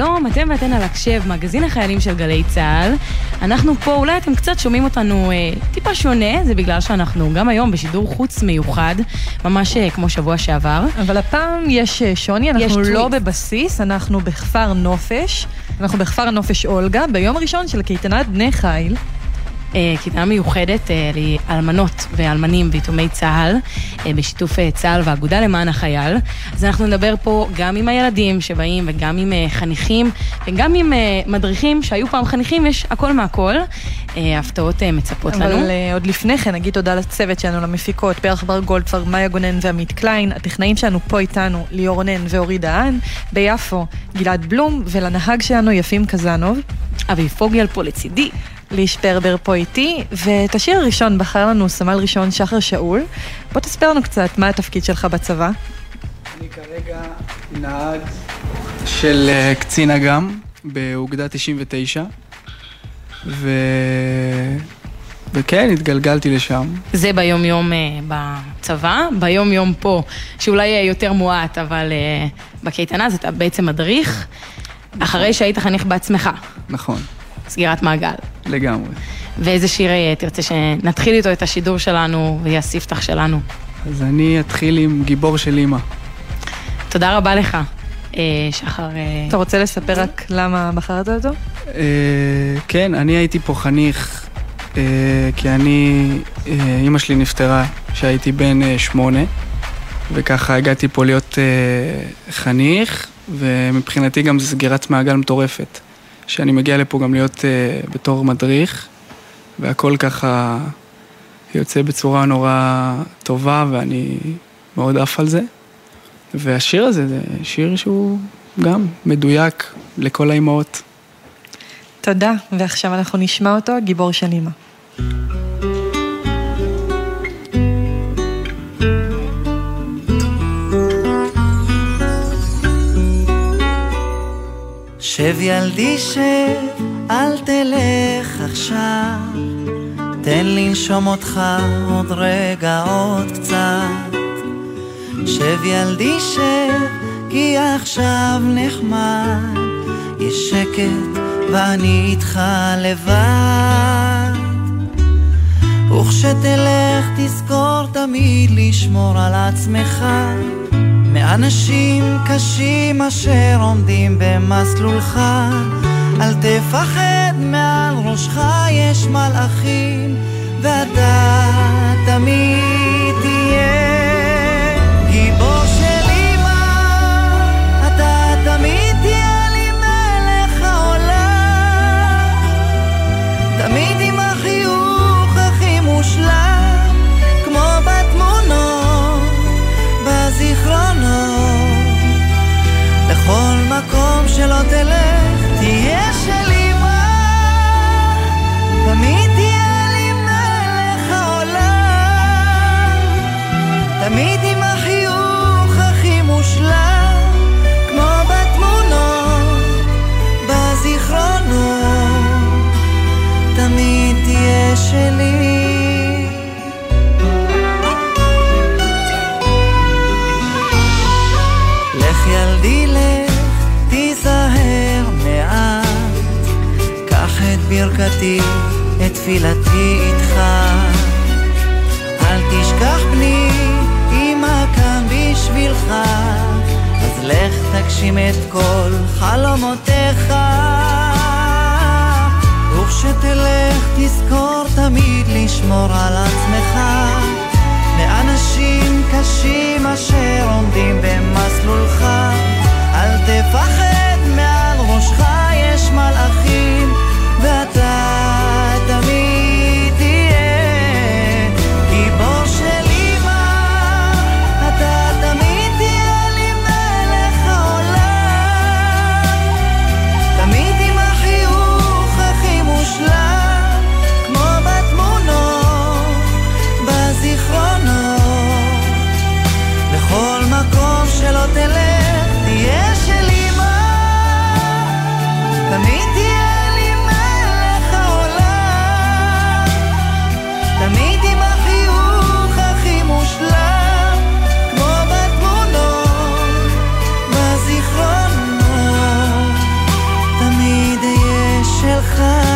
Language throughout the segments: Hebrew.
שלום, אתם ואתן על הקשב, מגזין החיילים של גלי צה"ל. אנחנו פה, אולי אתם קצת שומעים אותנו אה, טיפה שונה, זה בגלל שאנחנו גם היום בשידור חוץ מיוחד, ממש אה, כמו שבוע שעבר. אבל הפעם יש אה, שוני, אנחנו יש לא טוויט. בבסיס, אנחנו בכפר נופש. אנחנו בכפר הנופש אולגה, ביום הראשון של קייטנת בני חיל. אה, קהילה מיוחדת אה, לאלמנות ואלמנים ויתומי צה"ל, אה, בשיתוף צה"ל והאגודה למען החייל. אז אנחנו נדבר פה גם עם הילדים שבאים וגם עם חניכים וגם עם מדריכים שהיו פעם חניכים, יש הכל מהכל. הפתעות מצפות אבל לנו. אה, עוד לפני כן נגיד תודה לצוות שלנו, למפיקות, פרח בר גולדפר, מאיה גונן ועמית קליין, הטכנאים שלנו פה איתנו, ליאור רונן ואורי דהן, ביפו, גלעד בלום, ולנהג שלנו יפים קזנוב. אבי פוגל פה לצידי. ליש פרבר פה איתי, ואת השיר הראשון בחר לנו סמל ראשון שחר שאול. בוא תספר לנו קצת מה התפקיד שלך בצבא. אני כרגע נהג של אה, קצין אג"ם באוגדה 99, ו... וכן, התגלגלתי לשם. זה ביום יום אה, בצבא, ביום יום פה, שאולי יהיה יותר מועט, אבל אה, בקייטנה אז אתה בעצם מדריך, אחרי שהיית חניך בעצמך, נכון, סגירת מעגל. לגמרי. ואיזה שיר אה, תרצה שנתחיל איתו את השידור שלנו ויהיה הספתח שלנו. אז אני אתחיל עם גיבור של אימא. תודה רבה לך, אה, שחר. אה, אתה רוצה לספר רק למה בחרת אותו? אה, כן, אני הייתי פה חניך, אה, כי אני, אה, אימא שלי נפטרה כשהייתי בן אה, שמונה, וככה הגעתי פה להיות אה, חניך, ומבחינתי גם זו סגירת מעגל מטורפת. שאני מגיע לפה גם להיות אה, בתור מדריך, והכל ככה יוצא בצורה נורא טובה, ואני מאוד עף על זה. והשיר הזה זה שיר שהוא גם מדויק לכל האימהות. תודה, ועכשיו אנחנו נשמע אותו, גיבור של אמא. שב ילדי שב, אל תלך עכשיו, תן לנשום אותך עוד רגע עוד קצת. שב ילדי שב, כי עכשיו נחמד, יש שקט ואני איתך לבד. וכשתלך תזכור תמיד לשמור על עצמך מאנשים קשים אשר עומדים במסלולך. אל תפחד מעל ראשך יש מלאכים ואתה תמיד 海。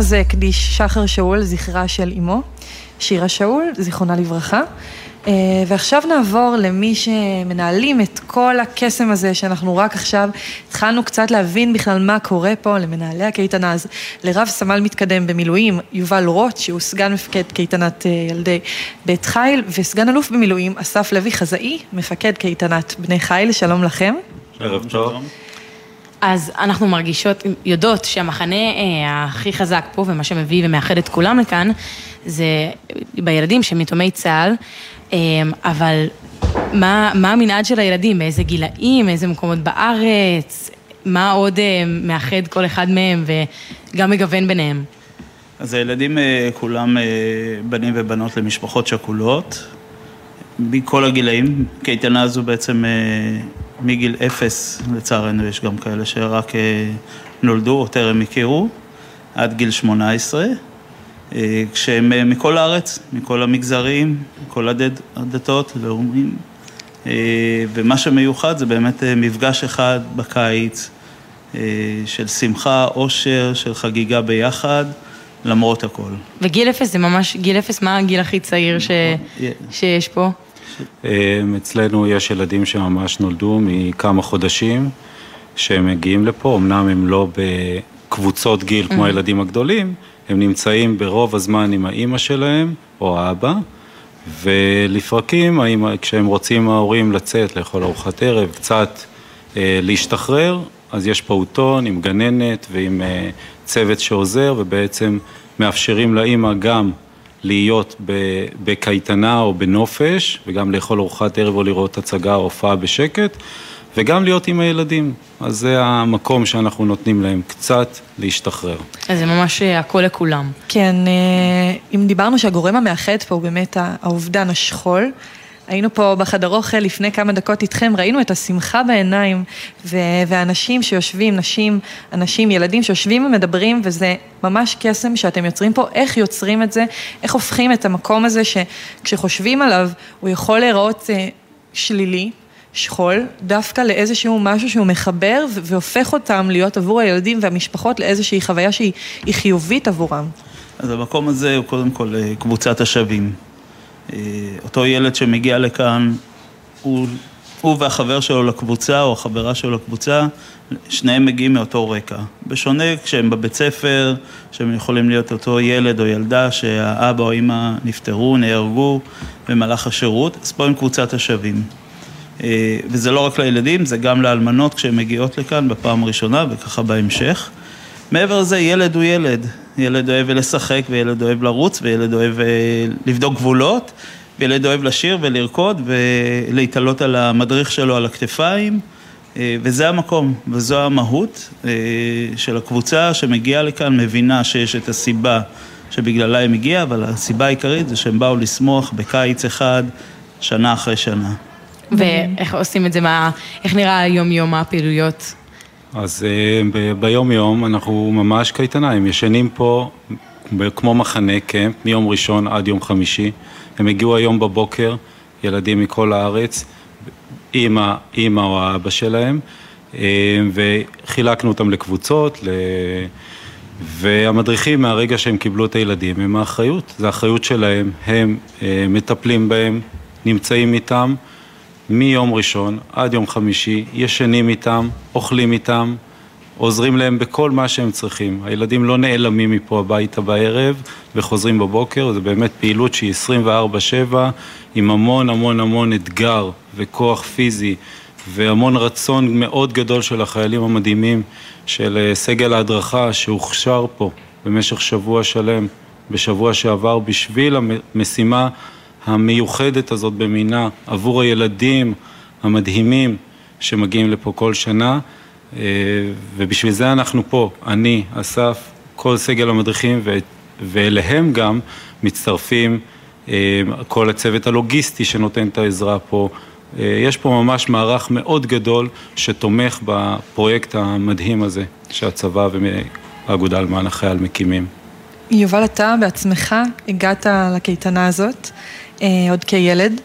הזה הקדיש שחר שאול לזכרה של אמו, שירה שאול, זיכרונה לברכה. אה, ועכשיו נעבור למי שמנהלים את כל הקסם הזה שאנחנו רק עכשיו התחלנו קצת להבין בכלל מה קורה פה למנהלי הקייטנה אז לרב סמל מתקדם במילואים יובל רוט שהוא סגן מפקד קייטנת אה, ילדי בית חיל וסגן אלוף במילואים אסף לוי חזאי מפקד קייטנת בני חיל שלום לכם. ערב טוב. אז אנחנו מרגישות, יודעות שהמחנה אה, הכי חזק פה ומה שמביא ומאחד את כולם לכאן זה בילדים שהם יתומי צה"ל, אה, אבל מה, מה המנעד של הילדים, באיזה גילאים, איזה מקומות בארץ, מה עוד אה, מאחד כל אחד מהם וגם מגוון ביניהם? אז הילדים אה, כולם אה, בנים ובנות למשפחות שכולות, מכל הגילאים. קייטנה הזו בעצם אה, מגיל אפס, לצערנו יש גם כאלה שרק נולדו או טרם הכירו, עד גיל שמונה עשרה. כשהם מכל הארץ, מכל המגזרים, מכל הדד, הדתות, לאומים. ומה שמיוחד זה באמת מפגש אחד בקיץ של שמחה, אושר, של חגיגה ביחד. למרות הכל. וגיל אפס זה ממש, גיל אפס, מה הגיל הכי צעיר ש... שיש פה? אמ, אצלנו יש ילדים שממש נולדו מכמה חודשים, שהם מגיעים לפה, אמנם הם לא בקבוצות גיל כמו mm-hmm. הילדים הגדולים, הם נמצאים ברוב הזמן עם האימא שלהם או האבא, ולפרקים, כשהם רוצים ההורים לצאת לאכול ארוחת ערב, קצת אה, להשתחרר, אז יש פעוטון עם גננת ועם אה, צוות שעוזר, ובעצם מאפשרים לאימא גם להיות בקייטנה או בנופש, וגם לאכול ארוחת ערב או לראות הצגה או הופעה בשקט, וגם להיות עם הילדים. אז זה המקום שאנחנו נותנים להם קצת להשתחרר. אז זה ממש אה, הכל לכולם. כן, אה, אם דיברנו שהגורם המאחד פה הוא באמת האובדן השכול, היינו פה בחדר אוכל לפני כמה דקות איתכם, ראינו את השמחה בעיניים, ו- ואנשים שיושבים, נשים, אנשים, ילדים שיושבים ומדברים, וזה ממש קסם שאתם יוצרים פה, איך יוצרים את זה, איך הופכים את המקום הזה שכשחושבים עליו, הוא יכול להיראות אה, שלילי, שכול, דווקא לאיזשהו משהו שהוא מחבר והופך אותם להיות עבור הילדים והמשפחות לאיזושהי חוויה שהיא חיובית עבורם. אז המקום הזה הוא קודם כל אה, קבוצת השווים. אה, אותו ילד שמגיע לכאן, הוא, הוא והחבר שלו לקבוצה, או החברה שלו לקבוצה, שניהם מגיעים מאותו רקע. בשונה כשהם בבית ספר, שהם יכולים להיות אותו ילד או ילדה שהאבא או האמא נפטרו, נהרגו במהלך השירות, אז פה הם קבוצת השווים. אה, וזה לא רק לילדים, זה גם לאלמנות כשהן מגיעות לכאן בפעם הראשונה וככה בהמשך. מעבר לזה, ילד הוא ילד. ילד אוהב לשחק, וילד אוהב לרוץ, וילד אוהב אה, לבדוק גבולות, וילד אוהב לשיר ולרקוד ולהתעלות על המדריך שלו על הכתפיים, אה, וזה המקום, וזו המהות אה, של הקבוצה שמגיעה לכאן, מבינה שיש את הסיבה שבגללה הם הגיעה, אבל הסיבה העיקרית זה שהם באו לשמוח בקיץ אחד, שנה אחרי שנה. ואיך עושים את זה, מה, איך נראה היום-יום, הפעילויות? אז uh, ביום יום אנחנו ממש קייטנה, הם ישנים פה כמו מחנה קמפ מיום ראשון עד יום חמישי. הם הגיעו היום בבוקר, ילדים מכל הארץ, אימא, אימא או האבא שלהם, uh, וחילקנו אותם לקבוצות, ל... והמדריכים מהרגע שהם קיבלו את הילדים הם האחריות, זו האחריות שלהם, הם uh, מטפלים בהם, נמצאים איתם. מיום ראשון עד יום חמישי, ישנים איתם, אוכלים איתם, עוזרים להם בכל מה שהם צריכים. הילדים לא נעלמים מפה הביתה בערב וחוזרים בבוקר, זו באמת פעילות שהיא 24-7 עם המון המון המון אתגר וכוח פיזי והמון רצון מאוד גדול של החיילים המדהימים של אה, סגל ההדרכה שהוכשר פה במשך שבוע שלם, בשבוע שעבר, בשביל המשימה המיוחדת הזאת במינה עבור הילדים המדהימים שמגיעים לפה כל שנה אה, ובשביל זה אנחנו פה, אני, אסף, כל סגל המדריכים ואליהם גם מצטרפים אה, כל הצוות הלוגיסטי שנותן את העזרה פה. אה, יש פה ממש מערך מאוד גדול שתומך בפרויקט המדהים הזה שהצבא והאגודה למען החייל מקימים. יובל, אתה בעצמך הגעת לקייטנה הזאת. אה, עוד כילד.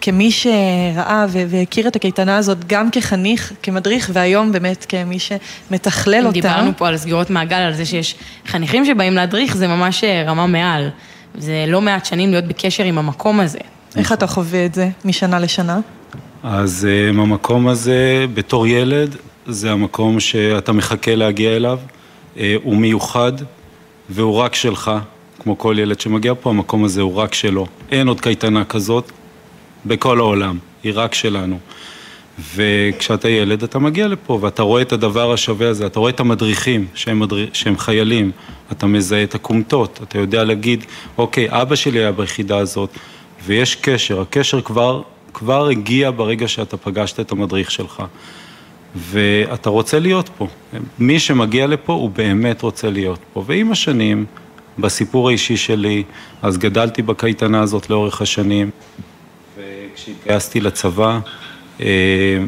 כמי שראה והכיר את הקייטנה הזאת גם כחניך, כמדריך, והיום באמת כמי שמתכלל אותה. דיברנו פה על סגירות מעגל, על זה שיש חניכים שבאים להדריך, זה ממש אה, רמה מעל. זה לא מעט שנים להיות בקשר עם המקום הזה. איך אתה חווה את זה משנה לשנה? אז המקום הזה, בתור ילד, זה המקום שאתה מחכה להגיע אליו. הוא מיוחד והוא רק שלך. כמו כל ילד שמגיע פה, המקום הזה הוא רק שלו. אין עוד קייטנה כזאת בכל העולם, היא רק שלנו. וכשאתה ילד אתה מגיע לפה ואתה רואה את הדבר השווה הזה, אתה רואה את המדריכים שהם, מדריך, שהם חיילים, אתה מזהה את הכומתות, אתה יודע להגיד, אוקיי, אבא שלי היה ביחידה הזאת, ויש קשר, הקשר כבר, כבר הגיע ברגע שאתה פגשת את המדריך שלך. ואתה רוצה להיות פה. מי שמגיע לפה הוא באמת רוצה להיות פה. ועם השנים, בסיפור האישי שלי, אז גדלתי בקייטנה הזאת לאורך השנים, וכשהתגייסתי לצבא, אה,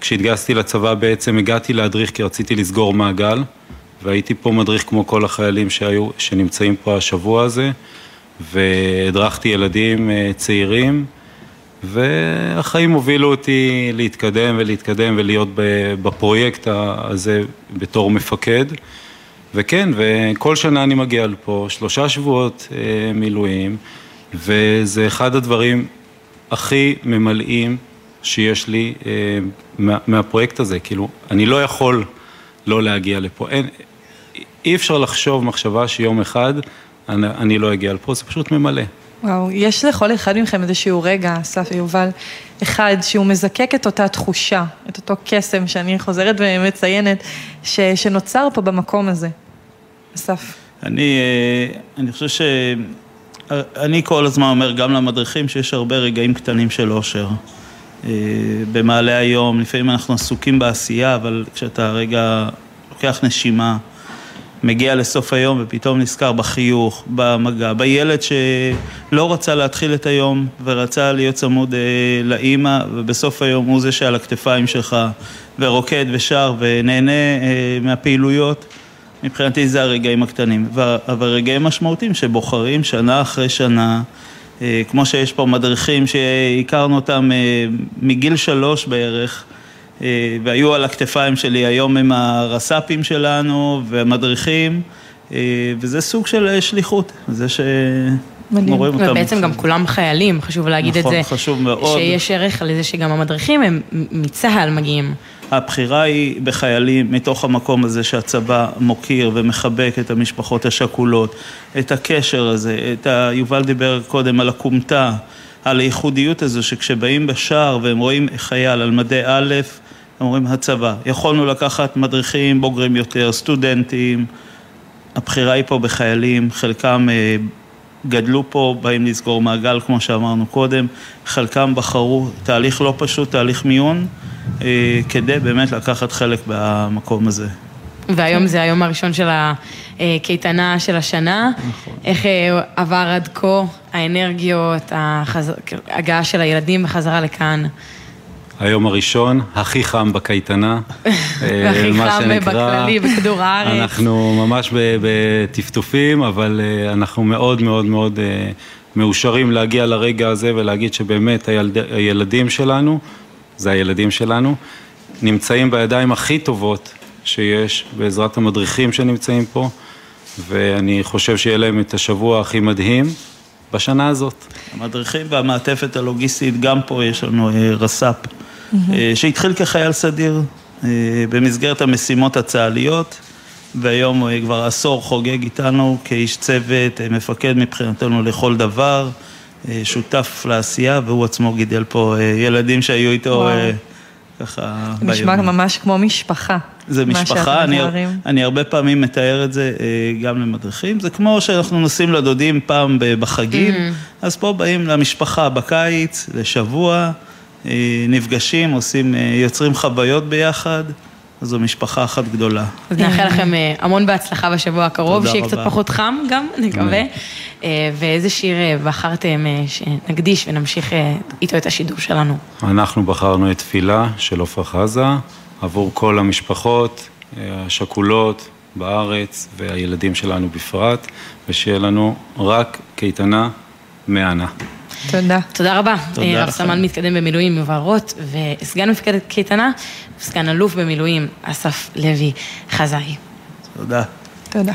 כשהתגייסתי לצבא בעצם הגעתי להדריך כי רציתי לסגור מעגל, והייתי פה מדריך כמו כל החיילים שהיו, שנמצאים פה השבוע הזה, והדרכתי ילדים אה, צעירים, והחיים הובילו אותי להתקדם ולהתקדם ולהיות בפרויקט הזה בתור מפקד. וכן, וכל שנה אני מגיע לפה, שלושה שבועות אה, מילואים, וזה אחד הדברים הכי ממלאים שיש לי אה, מה, מהפרויקט הזה. כאילו, אני לא יכול לא להגיע לפה. אין, אי אפשר לחשוב מחשבה שיום אחד אני, אני לא אגיע לפה, זה פשוט ממלא. וואו, יש לכל אחד מכם איזשהו רגע, אסף ויובל, אחד שהוא מזקק את אותה תחושה, את אותו קסם שאני חוזרת ומציינת, ש, שנוצר פה במקום הזה. אסף. אני, אה, אני חושב ש... אני כל הזמן אומר גם למדריכים שיש הרבה רגעים קטנים של אושר. אה, במעלה היום, לפעמים אנחנו עסוקים בעשייה, אבל כשאתה רגע לוקח נשימה, מגיע לסוף היום ופתאום נזכר בחיוך, במגע, בילד שלא רצה להתחיל את היום ורצה להיות צמוד אה, לאימא ובסוף היום הוא זה שעל הכתפיים שלך ורוקד ושר ונהנה אה, מהפעילויות. מבחינתי זה הרגעים הקטנים. אבל רגעים משמעותיים שבוחרים שנה אחרי שנה, אה, כמו שיש פה מדריכים שהכרנו אותם אה, מגיל שלוש בערך, והיו על הכתפיים שלי, היום הם הרס"פים שלנו ומדריכים, אה, וזה סוג של אה, שליחות, זה ש... רואים אותם. ובעצם גם כולם חיילים, חשוב להגיד נכון, את זה. נכון, חשוב מאוד. שיש ערך לזה שגם המדריכים הם מצה"ל מגיעים. הבחירה היא בחיילים מתוך המקום הזה שהצבא מוקיר ומחבק את המשפחות השכולות, את הקשר הזה, את ה... יובל דיבר קודם על הכומתה, על הייחודיות הזו שכשבאים בשער והם רואים חייל על מדי א', אומרים הצבא. יכולנו לקחת מדריכים בוגרים יותר, סטודנטים, הבחירה היא פה בחיילים, חלקם אה, גדלו פה, באים לסגור מעגל כמו שאמרנו קודם, חלקם בחרו תהליך לא פשוט, תהליך מיון, אה, כדי באמת לקחת חלק במקום הזה. והיום זה היום הראשון של הקייטנה של השנה. נכון. איך אה, עבר עד כה האנרגיות, ההגעה של הילדים בחזרה לכאן? היום הראשון, הכי חם בקייטנה, והכי חם בכללי, בכדור הארץ. אנחנו ממש בטפטופים, אבל אנחנו מאוד מאוד מאוד מאושרים להגיע לרגע הזה ולהגיד שבאמת הילד, הילדים שלנו, זה הילדים שלנו, נמצאים בידיים הכי טובות שיש, בעזרת המדריכים שנמצאים פה, ואני חושב שיהיה להם את השבוע הכי מדהים. בשנה הזאת. המדריכים והמעטפת הלוגיסטית, גם פה יש לנו רס"פ אה, שהתחיל כחייל סדיר אה, במסגרת המשימות הצה"ליות, והיום הוא כבר עשור חוגג איתנו כאיש צוות, אה, מפקד מבחינתנו לכל דבר, שותף לעשייה, והוא עצמו גידל פה ילדים שהיו איתו וואו. ככה ביום. נשמע ממש כמו משפחה. זה משפחה, אני, אני הרבה פעמים מתאר את זה גם למדריכים, זה כמו שאנחנו נוסעים לדודים פעם בחגים, mm-hmm. אז פה באים למשפחה בקיץ, לשבוע. אה, נפגשים, עושים, אה, יוצרים חוויות ביחד, אז זו משפחה אחת גדולה. אז נאחל לכם אה, המון בהצלחה בשבוע הקרוב, שיהיה קצת פחות חם גם, נקווה. ואיזה שיר בחרתם שנקדיש ונמשיך איתו את השידור שלנו? אנחנו בחרנו את תפילה של עופרה חזה, עבור כל המשפחות השכולות בארץ והילדים שלנו בפרט, ושיהיה לנו רק קייטנה מהנה. תודה. תודה רבה. תודה אה, רב. סמל מתקדם במילואים יובל רוט, וסגן מפקדת קייטנה, סגן אלוף במילואים אסף לוי חזאי. תודה. תודה.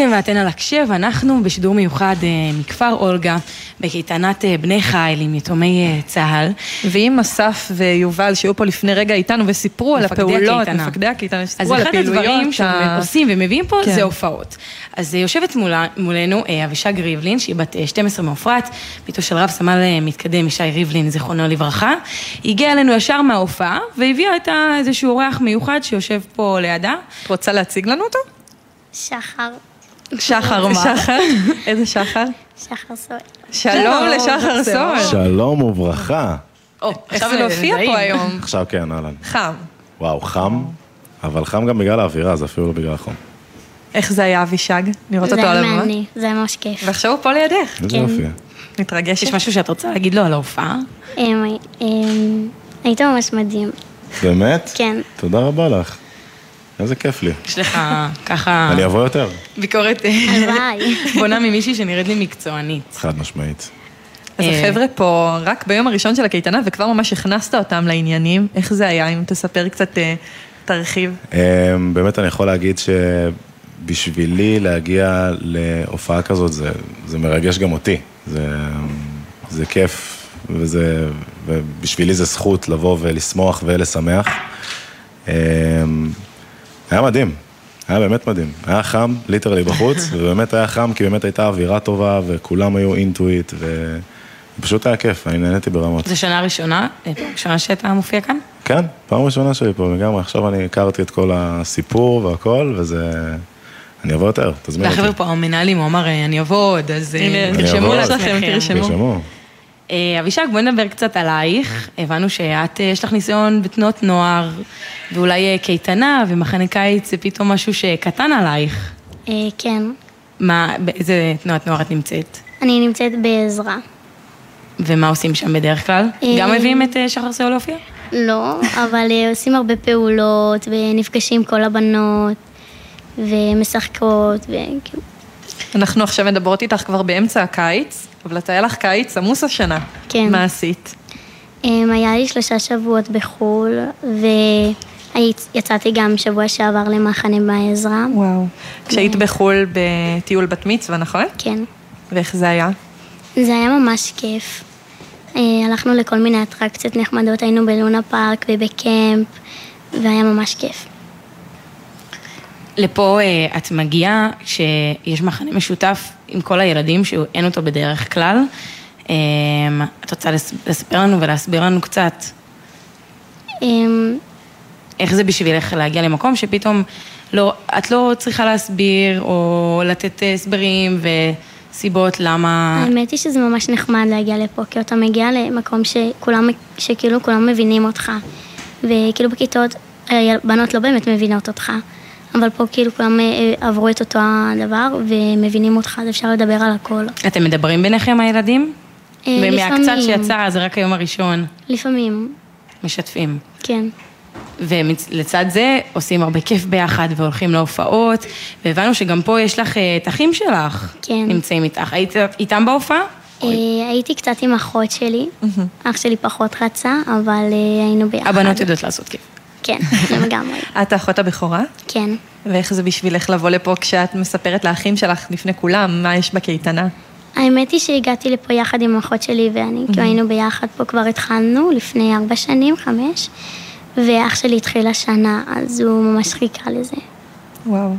אתם ואתן על הקשב, אנחנו בשידור מיוחד אה, מכפר אולגה, בקייטנת אה, בני חיל עם יתומי אה, צה"ל. ואם אסף ויובל שהיו פה לפני רגע איתנו וסיפרו על הפעולות, הקייטנה. מפקדי הקייטנה, אז שסיפרו על אחד הפעילויות. הדברים ה- שהם עושים ומביאים פה כן. זה הופעות. אז יושבת מולה, מולנו אה, אבישג ריבלין, שהיא בת אה, 12 מעופרת, ביתו של רב סמל אה, מתקדם ישי ריבלין, זיכרונו לברכה. היא הגיעה אלינו ישר מההופעה, והביאה איתה איזשהו אורח מיוחד שיושב פה לידה. את רוצה להציג לנו אותו? שחר, שחר מה? שחר? איזה שחר? שחר סואל. שלום לשחר סול. שלום וברכה. או, איך עכשיו זה להופיע. פה היום? עכשיו כן, אהלן. חם. וואו, חם, אבל חם גם בגלל האווירה, זה אפילו לא בגלל החום. איך זה היה אבישג? לראות זה אותו על היה הבמה? מעניין, זה היה ממש כיף. ועכשיו הוא פה לידך. איזה כן. יופי. מתרגשת? יש משהו שאת רוצה להגיד לו על ההופעה? אמ, אמ, היית ממש מדהים. באמת? כן. תודה רבה לך. איזה כיף לי. יש לך ככה אני אבוא יותר. ביקורת אה, הלוואי. בונה ממישהי שנראית לי מקצוענית. חד משמעית. אז אה, החבר'ה פה, רק ביום הראשון של הקייטנה, וכבר ממש הכנסת אותם לעניינים. איך זה היה? אם תספר קצת, אה, תרחיב. אמ, באמת אני יכול להגיד שבשבילי להגיע להופעה כזאת זה, זה מרגש גם אותי. זה, זה כיף וזה, ובשבילי זה זכות לבוא ולשמוח ולשמח. היה מדהים, היה באמת מדהים. היה חם, ליטרלי בחוץ, ובאמת היה חם כי באמת הייתה אווירה טובה וכולם היו אינטואיט, ופשוט היה כיף, אני נהניתי ברמות. זו שנה ראשונה, אה, פעם ראשונה שאתה מופיע כאן? כן, פעם ראשונה שלי פה לגמרי, עכשיו אני הכרתי את כל הסיפור והכל, וזה... אני אבוא יותר, תזמין אותי. והחבר'ה פה המנהלים, הוא אמר, אה, אני אבוא עוד, אז אה, תרשמו. לעצמכם. תרשמו. אה, אבישג, בואי נדבר קצת עלייך. הבנו שאת, אה, יש לך ניסיון בתנועות נוער, ואולי אה, קייטנה, ומחנה קיץ זה פתאום משהו שקטן עלייך. כן. מה, באיזה תנועת נוער את נמצאת? אני נמצאת בעזרה. ומה עושים שם בדרך כלל? גם מביאים את שחר סול להופיע? לא, אבל עושים הרבה פעולות, ונפגשים כל הבנות, ומשחקות, וכאילו... אנחנו עכשיו מדברות איתך כבר באמצע הקיץ, אבל אתה היה לך קיץ עמוס השנה. כן. מה עשית? אמ, היה לי שלושה שבועות בחו"ל, ויצאתי גם שבוע שעבר למחנה בעזרה. וואו. כשהיית בחו"ל בטיול בת מצווה, נכון? כן. ואיך זה היה? זה היה ממש כיף. אה, הלכנו לכל מיני אטרקציות נחמדות, היינו בלונה פארק ובקמפ, והיה ממש כיף. לפה אה, את מגיעה כשיש מחנה משותף עם כל הילדים שאין אותו בדרך כלל. אה, את רוצה לס- לספר לנו ולהסביר לנו קצת? אמ, איך זה בשבילך להגיע למקום שפתאום לא, את לא צריכה להסביר או לתת אה, הסברים וסיבות למה... האמת היא שזה ממש נחמד להגיע לפה, כי אתה מגיע למקום שכולם, שכאילו כולם מבינים אותך, וכאילו בכיתות אה, בנות לא באמת מבינות אותך, אבל פה כאילו כולם אה, עברו את אותו הדבר ומבינים אותך, אז אפשר לדבר על הכל. אתם מדברים ביניכם הילדים? אה, ומהקצת לפעמים. שיצא, זה רק היום הראשון, לפעמים, משתפים. כן. ולצד זה עושים הרבה כיף ביחד והולכים להופעות, והבנו שגם פה יש לך אה, את אחים שלך. כן. נמצאים איתך. היית איתם בהופעה? הייתי קצת עם אחות שלי, אח שלי פחות רצה, אבל היינו ביחד. הבנות יודעות לעשות כיף. כן, לגמרי. את האחות הבכורה? כן. ואיך זה בשבילך לבוא לפה כשאת מספרת לאחים שלך לפני כולם מה יש בקייטנה? האמת היא שהגעתי לפה יחד עם אחות שלי ואני, כאילו היינו ביחד פה, כבר התחלנו לפני ארבע שנים, חמש, ואח שלי התחיל השנה, אז הוא ממש חיכה לזה. וואו.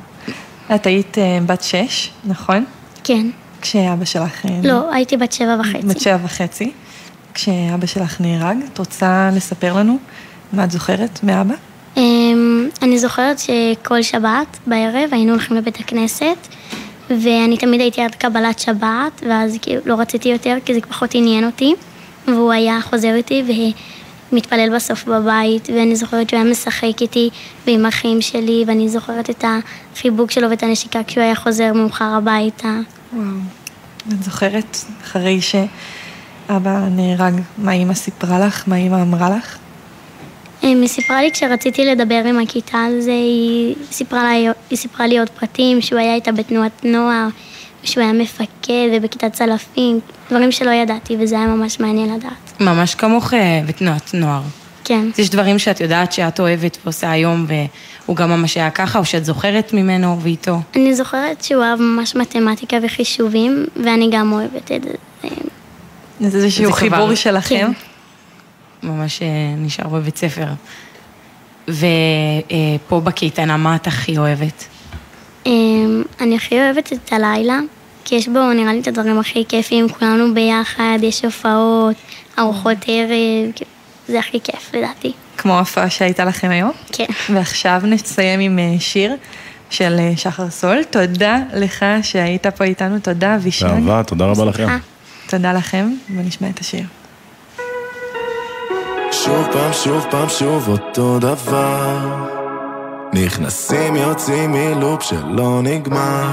את היית אה, בת שש, נכון? כן. כשאבא שלך... אה, לא, הייתי בת שבע וחצי. בת שבע וחצי. כשאבא שלך נהרג, את רוצה לספר לנו מה את זוכרת מאבא? אמ, אני זוכרת שכל שבת בערב היינו הולכים לבית הכנסת, ואני תמיד הייתי עד קבלת שבת, ואז כאילו לא רציתי יותר, כי זה פחות עניין אותי, והוא היה חוזר איתי ומתפלל בסוף בבית, ואני זוכרת שהוא היה משחק איתי ועם אחים שלי, ואני זוכרת את החיבוק שלו ואת הנשיקה כשהוא היה חוזר מאוחר הביתה. וואו. את זוכרת אחרי שאבא נהרג, מה אימא סיפרה לך? מה אימא אמרה לך? אמ, היא סיפרה לי כשרציתי לדבר עם הכיתה על זה, היא סיפרה, לי, היא סיפרה לי עוד פרטים, שהוא היה איתה בתנועת נוער, שהוא היה מפקד ובכיתת צלפים, דברים שלא ידעתי וזה היה ממש מעניין לדעת. ממש כמוך אה, בתנועת נוער. כן. אז יש דברים שאת יודעת שאת אוהבת ועושה היום, והוא גם ממש היה ככה, או שאת זוכרת ממנו ואיתו. אני זוכרת שהוא אהב ממש מתמטיקה וחישובים, ואני גם אוהבת את זה. זה איזשהו חיבור שלכם? כן. ממש אה, נשאר בבית ספר. ופה בקייטנה, מה את הכי אוהבת? אמ, אני הכי אוהבת את הלילה, כי יש בו נראה לי את הדברים הכי כיפים, כולנו ביחד, יש הופעות, ארוחות ערב, זה הכי כיף לדעתי. כמו ההופעה שהייתה לכם היום? כן. ועכשיו נסיים עם אה, שיר של אה, שחר סול. תודה לך שהיית פה איתנו, תודה אבישי. באהבה, תודה רבה לכם. תודה לכם, ונשמע את השיר. שוב פעם, שוב פעם, שוב אותו דבר. נכנסים, יוצאים מלופ שלא נגמר.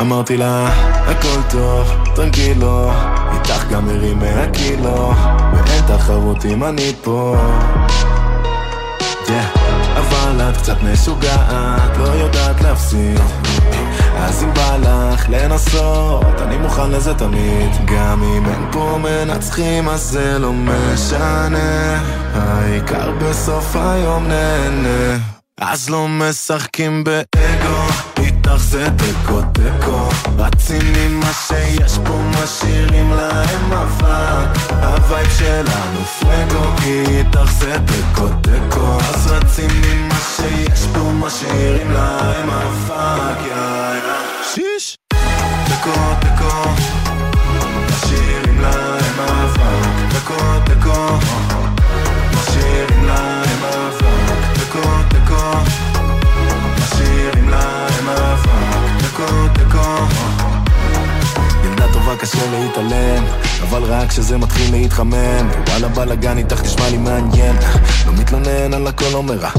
אמרתי לה, הכל טוב, טרנקילו, איתך גם מרים מאה קילו, ואין תחרות אם אני פה. Yeah. אבל את קצת משוגעת, לא יודעת להפסיד. אז אם בא לך לנסות, אני מוכן לזה תמיד. גם אם אין פה מנצחים, אז זה לא משנה. העיקר בסוף היום נהנה. אז לא משחקים באגו, איתך זה תיקו תיקו. רצים עם מה שיש פה, משאירים להם אבק. ה vibe שלנו fuego, כי איתך זה תיקו תיקו. אז רצים עם מה שיש פה, משאירים להם אבק. יאללה. שיש. תיקו תיקו. משאירים להם אבק. תיקו תיקו. משאירים להם טובה קשה להתעלם. אבל רק כשזה מתחיל להתחמם. וואלה בלאגן איתך נשמע לי מעניין. לא מתלונן על הכל לא מרחם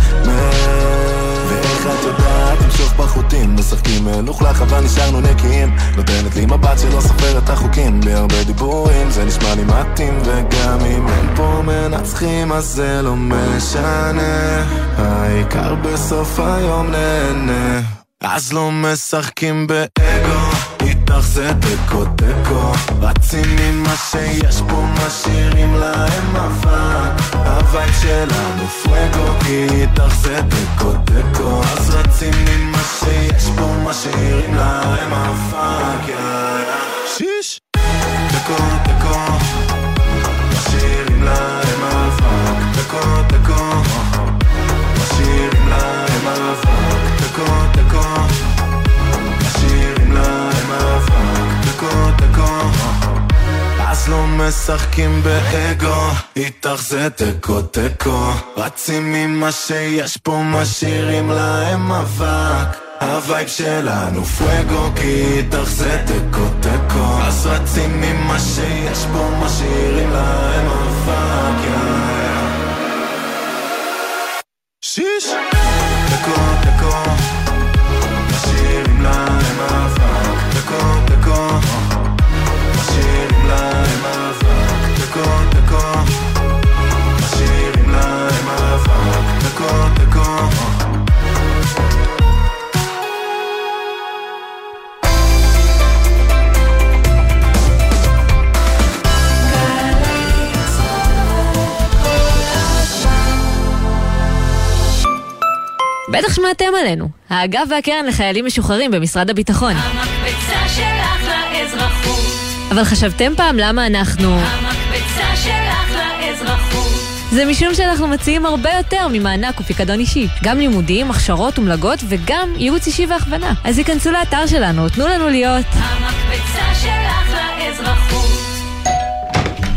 ואיך את יודעת? למשוך בחוטים משחקים מלוכלך אבל נשארנו נקיים. נותנת לי מבט שלא סופר את החוקים. בלי הרבה דיבורים זה נשמע לי מתאים. וגם אם אין פה מנצחים אז זה לא משנה. העיקר בסוף היום נהנה. אז לא משחקים באגו איתך זה תיקו תיקו. רצים עם מה שיש פה משאירים להם אבק. ה vibe שלנו fuego כי איתך זה תיקו תיקו. אז רצים עם מה שיש פה משאירים להם אבק שיש. תיקו תיקו אז לא משחקים באגו. איתך זה תיקו תיקו. רצים עם מה שיש פה משאירים להם אבק ה vibe שלנו fuego כי איתך זה תיקו תיקו. אז רצים עם מה שיש פה משאירים להם אבק שיש! תיקו תיקו משאירים להם אבק תיקו תיקו משאירים להם אבק דקו דקו משאירים להם אבק. דקו דקו בטח שמעתם עלינו, האגף והקרן לחיילים משוחררים במשרד הביטחון. המקפצה שלך לאזרחות, אבל חשבתם פעם למה אנחנו... זה משום שאנחנו מציעים הרבה יותר ממענק ופיקדון אישי. גם לימודים, הכשרות ומלגות וגם ייעוץ אישי והכוונה. אז היכנסו לאתר שלנו, תנו לנו להיות... המקפצה שלך לאזרחות.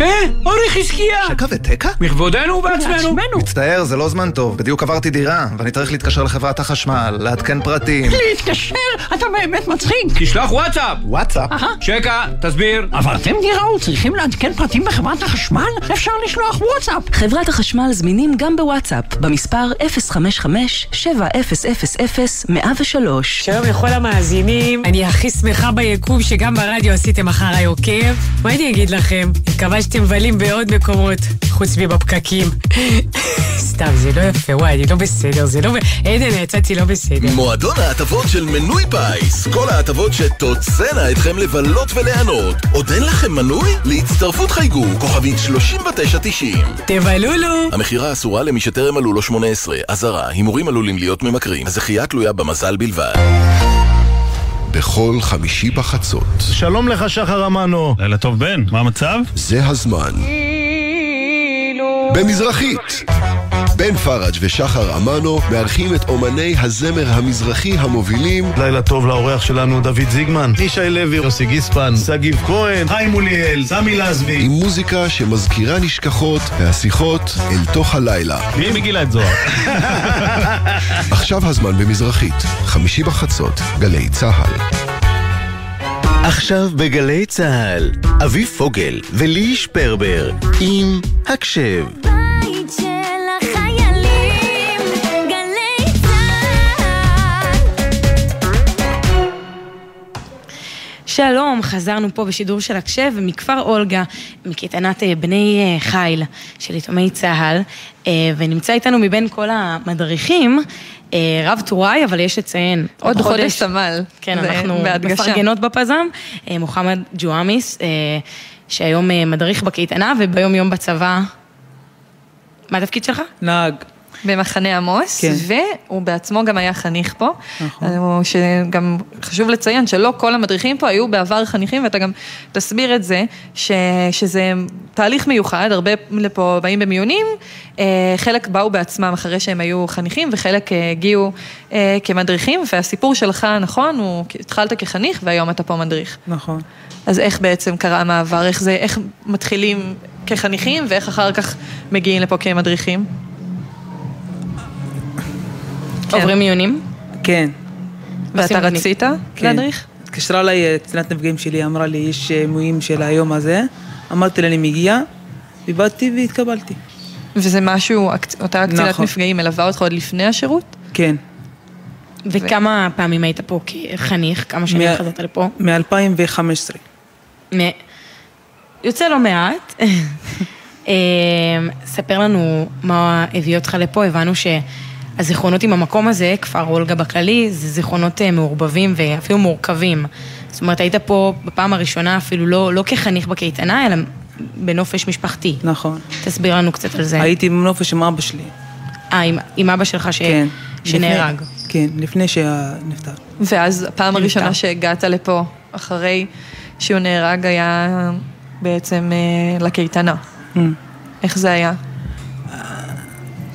אה, אורי חזקיה! שקע ותקע? מכבודנו ובעצמנו. מצטער, זה לא זמן טוב. בדיוק עברתי דירה, ואני צריך להתקשר לחברת החשמל, לעדכן פרטים. להתקשר? אתה באמת מצחיק. תשלח וואטסאפ. וואטסאפ? שקע, תסביר. עברתם דירה וצריכים לעדכן פרטים בחברת החשמל? אפשר לשלוח וואטסאפ. חברת החשמל זמינים גם בוואטסאפ, במספר 055-7000-103. שלום לכל המאזינים, אני הכי שמחה ביקום שגם ברדיו עשיתם אחריי עוקב. מה אני אגיד לכם? מקווה שאתם מבלים בעוד מקומות, חוץ מבפקקים. סתם, זה לא יפה, וואי, אני לא בסדר, זה לא... עדן, יצאתי לא בסדר. מועדון ההטבות של מנוי פיס. כל ההטבות שתוצאנה אתכם לבלות וליהנות. עוד אין לכם מנוי? להצטרפות חייגו, כוכבית 3990. תבלולו! המכירה אסורה למי שטרם מלאו לו 18. אזהרה, הימורים עלולים להיות ממכרים. הזכייה תלויה במזל בלבד. בכל חמישי בחצות. שלום לך, שחר אמנו. לילה טוב, בן, מה המצב? זה הזמן. במזרחית. בן פראג' ושחר אמנו מארחים את אומני הזמר המזרחי המובילים לילה טוב לאורח שלנו דוד זיגמן, ישי לוי, יוסי גיספן, שגיב כהן, חיים מוליאל, סמי לזבי. עם מוזיקה שמזכירה נשכחות והשיחות אל תוך הלילה. מי מגילה את זוהר? עכשיו הזמן במזרחית, חמישי בחצות, גלי צה"ל. עכשיו בגלי צה"ל, אביב פוגל ולי שפרבר עם הקשב. שלום, חזרנו פה בשידור של הקשב מכפר אולגה, מקייטנת אה, בני אה, חיל של יתומי צה"ל, אה, ונמצא איתנו מבין כל המדריכים. רב טוראי, אבל יש לציין, עוד חודש סמל. כן, אנחנו בהדגשה. מפרגנות בפזם, מוחמד ג'ואמיס, שהיום מדריך בקייטנה וביום יום בצבא. מה התפקיד שלך? נהג. במחנה עמוס, כן. והוא בעצמו גם היה חניך פה. נכון. שגם חשוב לציין שלא כל המדריכים פה היו בעבר חניכים, ואתה גם תסביר את זה, ש, שזה תהליך מיוחד, הרבה לפה באים במיונים, אה, חלק באו בעצמם אחרי שהם היו חניכים, וחלק אה, הגיעו אה, כמדריכים, והסיפור שלך, נכון, הוא, התחלת כחניך והיום אתה פה מדריך. נכון. אז איך בעצם קרה המעבר, איך זה, איך מתחילים כחניכים, ואיך אחר כך מגיעים לפה כמדריכים? עוברים מיונים? כן. ואתה. רצית כן. להדריך? התקשרה אליי אה, קצינת נפגעים שלי, אמרה לי, יש אה, מויים של היום הזה. אמרתי לה, אני מגיעה, ובאתי והתקבלתי. וזה משהו, אותה קצינת נכון. נפגעים מלווה אותך עוד לפני השירות? כן. וכמה פעמים היית פה כחניך? כמה שנים מה- חזרת לפה? מ-2015. מ- יוצא לא מעט. אה, ספר לנו מה הביא אותך לפה, הבנו שהזיכרונות עם המקום הזה, כפר אולגה בכללי, זה זיכרונות אה, מעורבבים ואפילו מורכבים. זאת אומרת, היית פה בפעם הראשונה אפילו לא, לא כחניך בקייטנה, אלא בנופש משפחתי. נכון. תסביר לנו קצת על זה. הייתי בנופש עם אבא שלי. אה, עם, עם אבא שלך ש... כן. שנהרג. לפני- כן, לפני שנפטר. ואז הפעם הראשונה שהגעת לפה, אחרי שהוא נהרג, היה בעצם אה, לקייטנה. Mm. איך זה היה?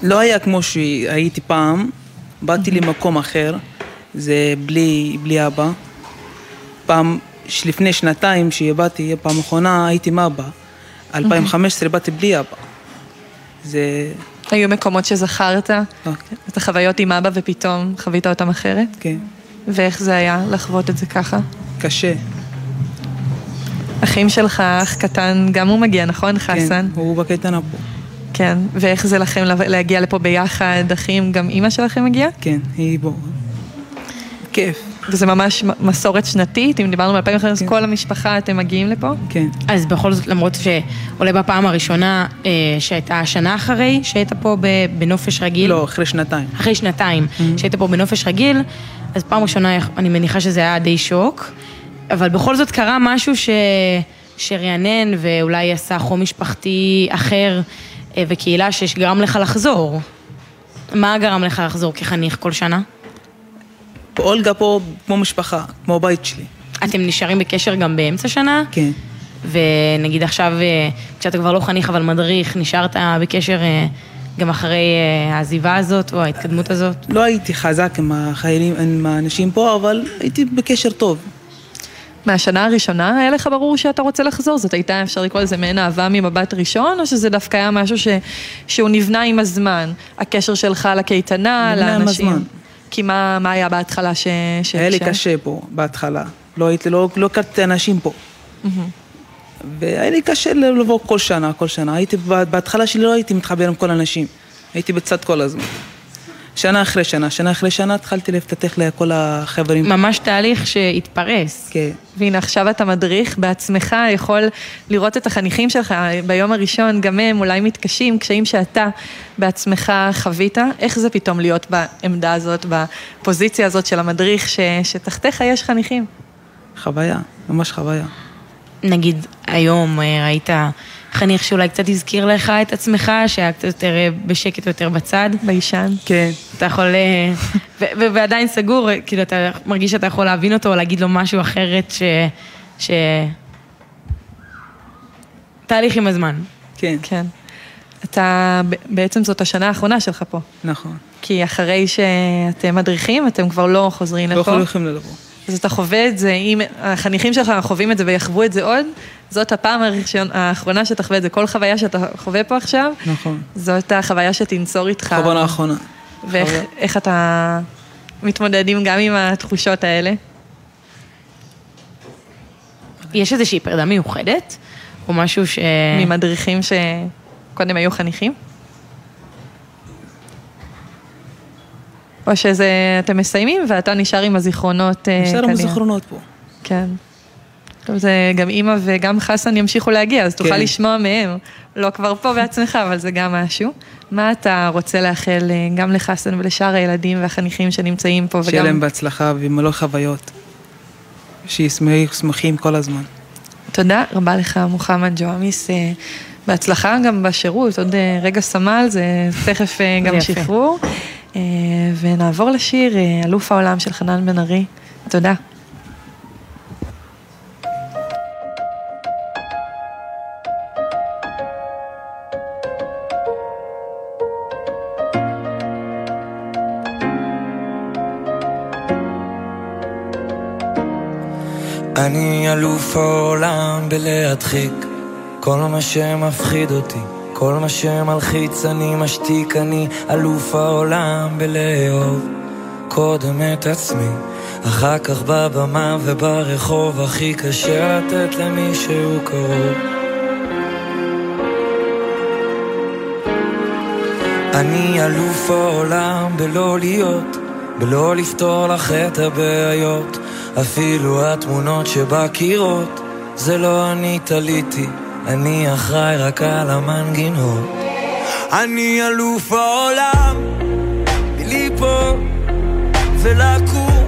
לא היה כמו שהייתי פעם, באתי למקום אחר, זה בלי, בלי אבא. פעם, לפני שנתיים שבאתי, פעם אחרונה הייתי עם אבא. 2015 באתי בלי אבא. זה... היו מקומות שזכרת את החוויות עם אבא ופתאום חווית אותם אחרת? כן. ואיך זה היה לחוות את זה ככה? קשה. אחים שלך, אח קטן, גם הוא מגיע, נכון, חסן? כן, הוא בקייטנה פה. כן, ואיך זה לכם להגיע לפה ביחד, אחים, גם אימא שלכם מגיעה? כן, היא פה. כיף. וזה ממש מסורת שנתית, אם דיברנו ב-2015, כל המשפחה, אתם מגיעים לפה? כן. אז בכל זאת, למרות שעולה בפעם הראשונה, אה, שהייתה שנה אחרי, שהיית פה בנופש רגיל. לא, אחרי שנתיים. אחרי שנתיים, שהיית פה בנופש רגיל, אז פעם ראשונה אני מניחה שזה היה די שוק, אבל בכל זאת קרה משהו ש... שרענן ואולי עשה חום משפחתי אחר וקהילה שגרם לך לחזור. מה גרם לך לחזור כחניך כל שנה? אולגה פה כמו משפחה, כמו בית שלי. אתם נשארים בקשר גם באמצע שנה? כן. ונגיד עכשיו, אה, כשאתה כבר לא חניך אבל מדריך, נשארת בקשר אה, גם אחרי אה, העזיבה הזאת או ההתקדמות הזאת? לא הייתי חזק עם החיילים, עם האנשים פה, אבל הייתי בקשר טוב. מהשנה הראשונה היה לך ברור שאתה רוצה לחזור? זאת הייתה, אפשר לקרוא לזה מעין אהבה ממבט ראשון, או שזה דווקא היה משהו ש... שהוא נבנה עם הזמן? הקשר שלך לקייטנה, נבנה עם לאנשים? הזמן. כי מה, מה היה בהתחלה ש... ש... היה לי ש- קשה פה, בהתחלה. לא הייתי, לא לא הכרתי אנשים פה. מהמם. והיה לי קשה לבוא כל שנה, כל שנה. הייתי, בהתחלה שלי לא הייתי מתחבר עם כל האנשים. הייתי בצד כל הזמן. שנה אחרי שנה, שנה אחרי שנה התחלתי להפתח לכל החברים. ממש תהליך שהתפרס. כן. והנה עכשיו אתה מדריך בעצמך, יכול לראות את החניכים שלך ביום הראשון, גם הם אולי מתקשים, קשיים שאתה בעצמך חווית. איך זה פתאום להיות בעמדה הזאת, בפוזיציה הזאת של המדריך, ש... שתחתיך יש חניכים? חוויה, ממש חוויה. נגיד היום אה, ראית חניך שאולי קצת הזכיר לך את עצמך, שהיה קצת יותר אה, בשקט ויותר בצד? ביישן. כן. אתה יכול, אה, ו- ו- ועדיין סגור, אה, כאילו אתה מרגיש שאתה יכול להבין אותו או להגיד לו משהו אחרת ש... ש... תהליך עם הזמן. כן. כן. אתה, בעצם זאת השנה האחרונה שלך פה. נכון. כי אחרי שאתם מדריכים, אתם כבר לא חוזרים לא לפה. יכולים לבוא. אז אתה חווה את זה, אם החניכים שלך חווים את זה ויחוו את זה עוד, זאת הפעם הראשון, האחרונה שתחווה את זה. כל חוויה שאתה חווה פה עכשיו, נכון. זאת החוויה שתנצור איתך. חוויה האחרונה. ואיך חוויה. אתה מתמודדים גם עם התחושות האלה? יש איזושהי פרידה מיוחדת? או משהו ש... ממדריכים שקודם היו חניכים? או שזה, אתם מסיימים ואתה נשאר עם הזיכרונות אה, נשאר עם. הזיכרונות פה. כן. טוב, זה גם אימא וגם חסן ימשיכו להגיע, אז תוכל כן. לשמוע מהם. לא כבר פה בעצמך, אבל זה גם משהו. מה אתה רוצה לאחל אה, גם לחסן ולשאר הילדים והחניכים שנמצאים פה, שיהיה וגם... להם בהצלחה ומלוא חוויות. שיהיו שמחים כל הזמן. תודה רבה לך, מוחמד ג'ואמיס. אה, בהצלחה גם בשירות, עוד אה, רגע סמל, זה תכף גם. שחרור. ונעבור לשיר אלוף העולם של חנן בן ארי. תודה. אני אלוף העולם בלהדחיק. כל מה שמפחיד אותי, כל מה שמלחיץ אני משתיק, אני אלוף העולם בלאהוב קודם את עצמי, אחר כך בבמה וברחוב. הכי קשה לתת למישהו קרוב. אני אלוף העולם בלא להיות, בלא לפתור לך את הבעיות, אפילו התמונות שבקירות זה לא אני תליתי, אני אחראי רק על המנגינות. אני אלוף העולם, ליפול ולקום,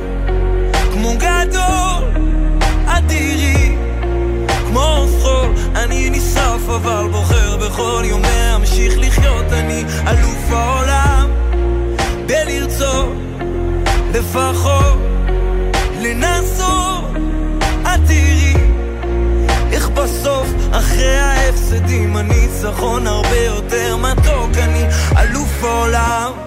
כמו גדול, אדירי, כמו חול, אני נשרף אבל בוחר בכל יום להמשיך לחיות, אני אלוף העולם, בלרצות, לפחות, לנסות, את תראי איך בסוף, אחרי ההפסדים, הניצחון הרבה יותר מתוק, אני אלוף העולם.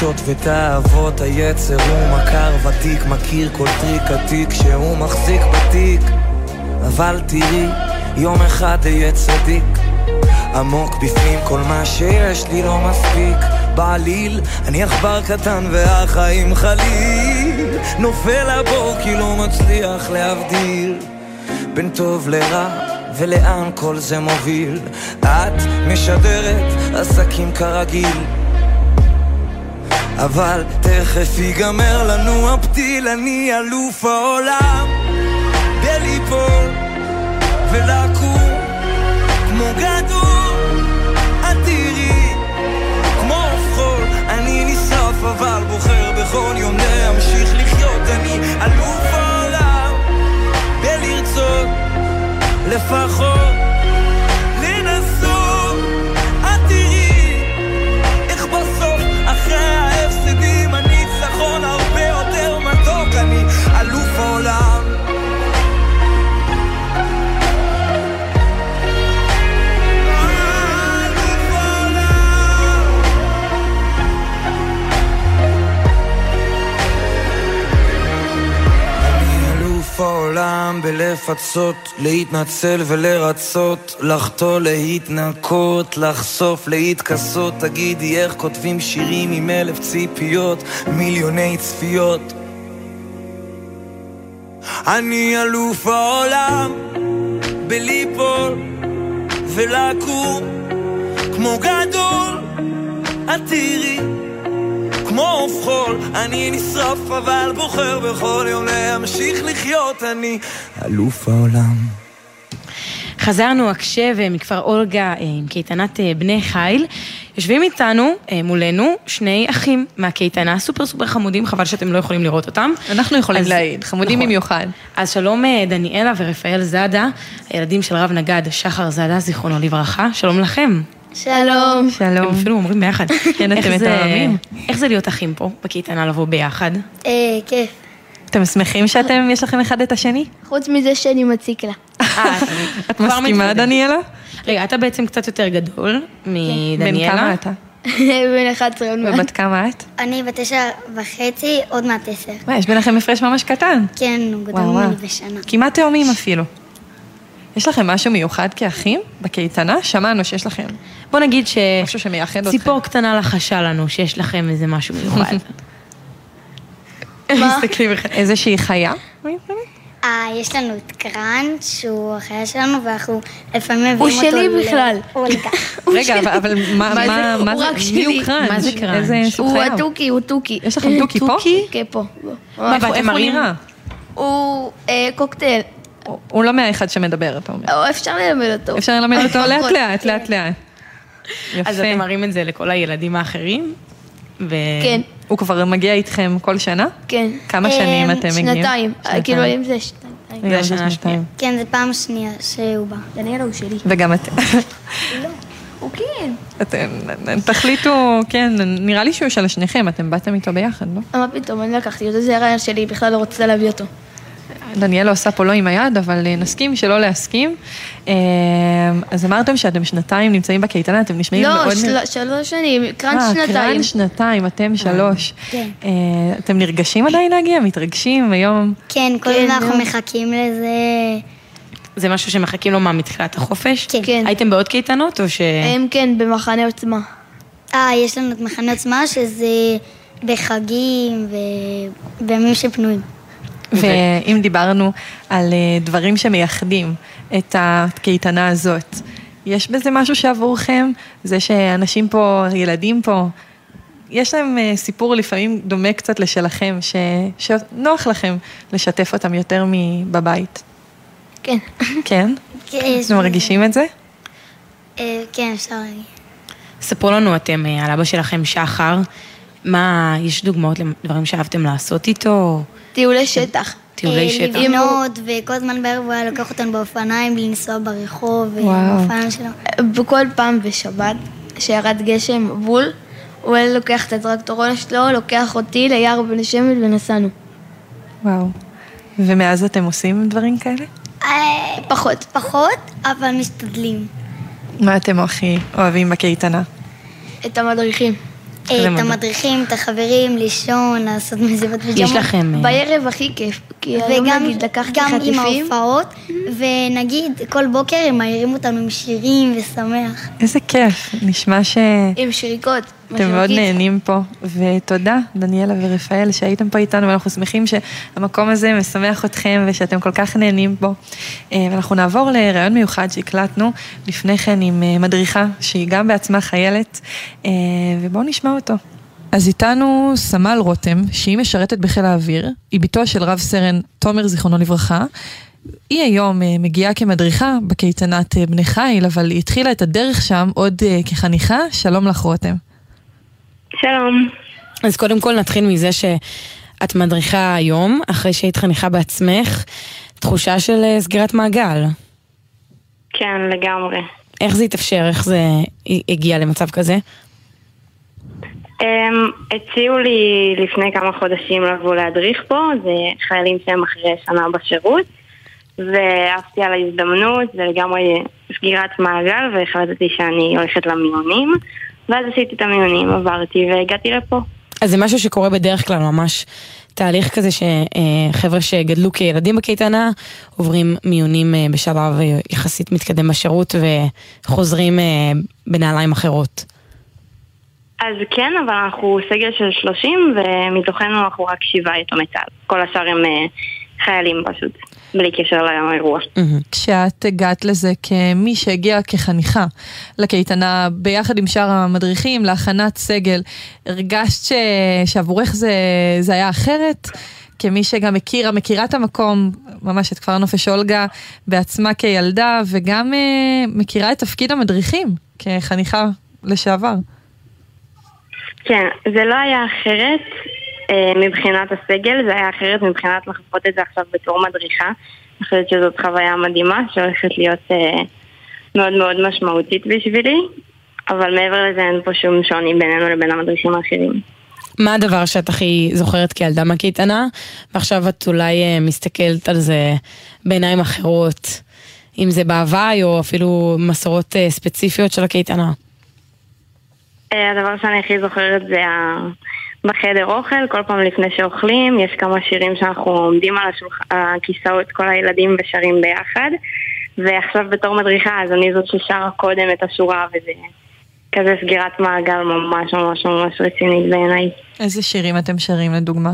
חולשות ותאוות היצר הוא מכר ותיק מכיר כל טריק עתיק שהוא מחזיק בתיק. אבל תראי יום אחד אהיה צדיק. עמוק בפנים כל מה שיש לי לא מספיק. בעליל אני עכבר קטן והחיים חליל. נופל לבור כי לא מצליח להבדיל בין טוב לרע ולאן כל זה מוביל. את משדרת עסקים כרגיל אבל תכף ייגמר לנו הפתיל אני אלוף העולם. בליפול ולקום כמו גדול. את תראי כמו חול אני נשרף אבל בוחר בכל יום להמשיך לחיות. אני אלוף העולם. בלרצות לפחות העולם בלפצות, להתנצל ולרצות, לחטוא, להתנקות, לחשוף, להתכסות. תגידי איך כותבים שירים עם אלף ציפיות, מיליוני צפיות. אני אלוף העולם בליפול ולקום כמו גדול, את תראי כמו עוף חול, אני נשרף אבל בוחר בכל יום להמשיך לחיות, אני אלוף העולם. חזרנו הקשב מכפר אולגה אה, עם קייטנת אה, בני חיל. יושבים איתנו, אה, מולנו, שני אחים מהקייטנה, סופר סופר חמודים, חבל שאתם לא יכולים לראות אותם. אנחנו יכולים אז- להעיד, חמודים נכון. במיוחד. אז שלום דניאלה ורפאל זאדה, הילדים של רב נגד, שחר זאדה, זיכרונו לברכה, שלום לכם. שלום. שלום. הם אפילו אומרים ביחד. כן, אתם מתואמים. איך זה להיות אחים פה, בקייטנה לבוא ביחד? אה, כיף. אתם שמחים שאתם, יש לכם אחד את השני? חוץ מזה שאני מציק לה. את מסכימה, דניאלה? רגע, אתה בעצם קצת יותר גדול מדניאלה. בן כמה אתה? בן 11 עוד מעט. ובת כמה את? אני בת תשע וחצי, עוד מעט עשר. מה, יש ביניכם הפרש ממש קטן. כן, הוא גדול. ממני בשנה. כמעט תאומים אפילו. יש לכם משהו מיוחד כאחים בקייטנה? שמענו שיש לכם. בוא נגיד ש... משהו שמייחד אתכם. ציפור קטנה לחשה לנו שיש לכם איזה משהו מיוחד. מסתכלים איזושהי חיה? אה, יש לנו את קראנץ', שהוא החיה שלנו, ואנחנו לפעמים מביאים הוא אותו... שלי ל- בכלל. הוא. רגע, אבל- מה מה זה? הוא מי שלי. הוא קראנץ'? מה זה קראנץ'? הוא? התוכי, הוא תוכי. יש לכם תוכי פה? כן, פה. מה, איך ואתם הוא מראים? נראה? הוא אה, קוקטייל. הוא לא מהאחד שמדבר, אתה אומר. או, אפשר ללמד אותו. אפשר ללמד אותו לאט לאט, לאט לאט. אז יפה. אתם מראים את זה לכל הילדים האחרים? ו... כן. הוא כבר מגיע איתכם כל שנה? כן. כמה שנים אה, אתם מגיעים? שנתיים. אה, כאילו, אם זה שנתיים. זה השנה השנייה. כן, זה פעם שנייה שהוא בא. דניאלה הוא שלי. וגם אתם. הוא כן. אתם תחליטו, כן, נראה לי שהוא של שניכם, אתם באתם איתו ביחד, לא? מה פתאום, אני לקחתי אותו, זה הרעיון שלי, בכלל לא רוצה להביא אותו. דניאלה עושה פה לא עם היד, אבל אה, נסכים שלא להסכים. אה, אז אמרתם שאתם שנתיים נמצאים בקייטנה, אתם נשמעים מאוד... לא, של- שלוש שנים, קראנץ' אה, שנתיים. קראנץ' שנתיים, אתם שלוש. כן. אה, אתם נרגשים עדיין להגיע? מתרגשים היום? כן, כל כן, הזמן אנחנו. מחכים לזה. זה משהו שמחכים לו מה, מתחילת החופש? כן. הייתם בעוד קייטנות או ש... הם כן, במחנה עוצמה. אה, יש לנו את מחנה עוצמה, שזה בחגים ובימים שפנויים. ואם דיברנו על אה, דברים שמייחדים את הקייטנה הזאת, יש בזה משהו שעבורכם? זה שאנשים פה, ילדים פה, יש להם אה, סיפור לפעמים דומה קצת לשלכם, ש... שנוח לכם לשתף אותם יותר מבבית. כן. כן? כן, אתם מרגישים את זה? אה, כן, אפשר להגיד. ספרו לנו אתם על אבא שלכם, שחר. מה, יש דוגמאות לדברים שאהבתם לעשות איתו? טיולי שטח. טיולי אה, שטח. לבנות, וכל הזמן בערב הוא היה לוקח אותנו באופניים, לנסוע ברחוב, וואו. באופניים שלו. בכל פעם בשבת, כשירד גשם בול, הוא היה לוקח את הטרקטורון שלו, לוקח אותי ליער בן שמן ונסענו. וואו. ומאז אתם עושים דברים כאלה? פחות. פחות, אבל משתדלים. מה אתם הכי אוהבים בקייטנה? את המדריכים. את. המדריכים, את החברים, לישון, לעשות מזיבות פיג'מות. יש לכם, אה, בערב הכי כיף, כי היום וגם נגיד לקחתי גם עם. ההופעות, ונגיד כל בוקר הם מעירים אותנו עם שירים ושמח. איזה כיף, נשמע ש... עם שריקות. אתם מאוד. נהנים פה, ותודה, דניאלה ורפאל, שהייתם פה איתנו, ואנחנו שמחים שהמקום הזה משמח אתכם ושאתם כל כך נהנים בו. אה, ואנחנו נעבור לראיון מיוחד שהקלטנו לפני כן עם אה, מדריכה, שהיא גם בעצמה חיילת, אה, ובואו נשמע אותו. אז איתנו סמל רותם, שהיא משרתת בחיל האוויר, היא בתו של רב סרן תומר, זיכרונו לברכה. היא היום מגיעה כמדריכה בקייטנת בני חיל, אבל היא התחילה את הדרך שם עוד כחניכה. שלום לך רותם. שלום. אז קודם כל נתחיל מזה שאת מדריכה היום, אחרי שהיית חניכה בעצמך, תחושה של אה, סגירת מעגל. כן, לגמרי. איך זה התאפשר? איך זה הגיע למצב כזה? Um, הציעו לי לפני כמה חודשים לבוא להדריך פה, זה חיילים שהם אחרי שנה בשירות, ואהבתי על ההזדמנות, זה לגמרי סגירת מעגל, והחלטתי שאני הולכת למיונים, ואז עשיתי את המיונים, עברתי והגעתי לפה. אז זה משהו שקורה בדרך כלל ממש תהליך כזה שחבר'ה שגדלו כילדים בקייטנה עוברים מיונים אה, בשלב אה, יחסית מתקדם בשירות וחוזרים אה, בנעליים אחרות. אז כן, אבל אנחנו סגל של 30, ומתוכנו אנחנו רק שבעה יתומי צה"ל. כל השאר הם אה, חיילים פשוט, בלי קשר לאירוע. כשאת הגעת לזה כמי שהגיעה כחניכה לקייטנה ביחד עם שאר המדריכים להכנת סגל, הרגשת ש... שעבורך זה, זה היה אחרת? כמי שגם מכירה, מכירה את המקום, ממש את כפר נופש אולגה בעצמה כילדה, וגם אה, מכירה את תפקיד המדריכים כחניכה לשעבר. כן, זה לא היה אחרת מבחינת הסגל, זה היה אחרת מבחינת לחוות את זה עכשיו בתור מדריכה. אני חושבת שזאת חוויה מדהימה שהולכת להיות אה, מאוד מאוד משמעותית בשבילי, אבל מעבר לזה אין פה שום שוני בינינו לבין המדריכים האחרים. מה הדבר שאת הכי זוכרת כילדה מהקייטנה, ועכשיו את אולי אה, מסתכלת על זה בעיניים אחרות, אם זה בהוואי או אפילו מסורות אה, ספציפיות של הקייטנה? אה, הדבר שאני הכי זוכרת זה. בחדר אוכל, כל פעם לפני שאוכלים, יש כמה שירים שאנחנו עומדים על. הכיסאות, כל הילדים ושרים ביחד. ועכשיו בתור מדריכה, אז אני זאת ששרה קודם את השורה, וזה כזה סגירת מעגל ממש ממש ממש רצינית בעיניי. איזה שירים אתם שרים לדוגמה?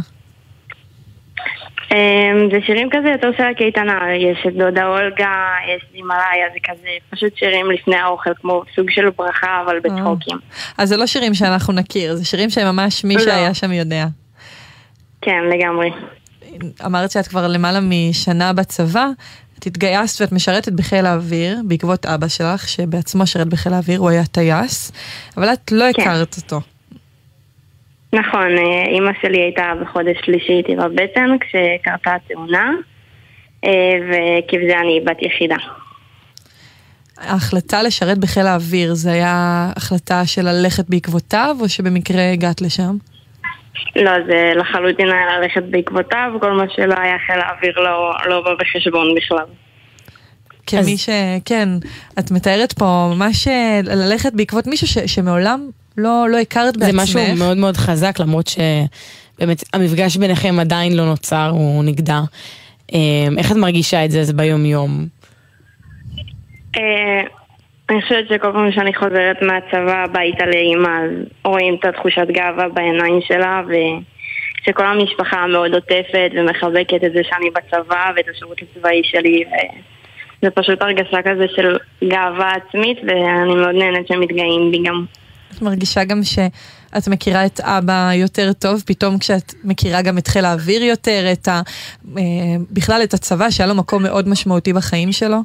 אמ, זה שירים כזה יותר של הקייטנה, יש את דודה אולגה, יש הימאליה, זה כזה פשוט שירים לפני האוכל, כמו סוג של ברכה, אבל בצחוקים. אז זה לא שירים שאנחנו נכיר, זה שירים שממש מי לא. שהיה שם יודע. כן, לגמרי. אמרת שאת כבר למעלה משנה בצבא, את התגייסת ואת משרתת בחיל האוויר בעקבות אבא שלך, שבעצמו שירת בחיל האוויר, הוא היה טייס, אבל את לא כן. הכרת אותו. נכון, אה, אימא שלי הייתה בחודש שלישי איתי בבטן כשקרתה התאונה, אה, וכבזה אני בת יחידה. ההחלטה לשרת בחיל האוויר, זה היה החלטה של ללכת בעקבותיו, או שבמקרה הגעת לשם? לא, זה לחלוטין היה ללכת בעקבותיו, כל מה שלא היה חיל האוויר לא, לא בא בחשבון בכלל. כמי ש... כן, את מתארת פה ממש אה, ללכת בעקבות מישהו ש... שמעולם לא, לא הכרת זה בעצמך. משהו מאוד מאוד חזק, למרות שבאמת המפגש ביניכם עדיין לא נוצר, הוא נגדע. אה, איך את מרגישה את זה, זה ביום-יום? אה, אני חושבת שכל פעם שאני חוזרת מהצבא הביתה לאימא, אז רואים את התחושת גאווה בעיניים שלה, שכל המשפחה מאוד עוטפת ומחבקת את זה שאני בצבא ואת השירות הצבאי שלי, וזה פשוט הרגשה כזה של גאווה עצמית, ואני מאוד נהנית שהם מתגאים בי גם. את מרגישה גם שאת מכירה את אבא יותר טוב, פתאום כשאת מכירה גם את חיל האוויר יותר, את ה... אה, בכלל את הצבא, שהיה לו מקום מאוד משמעותי בחיים שלו?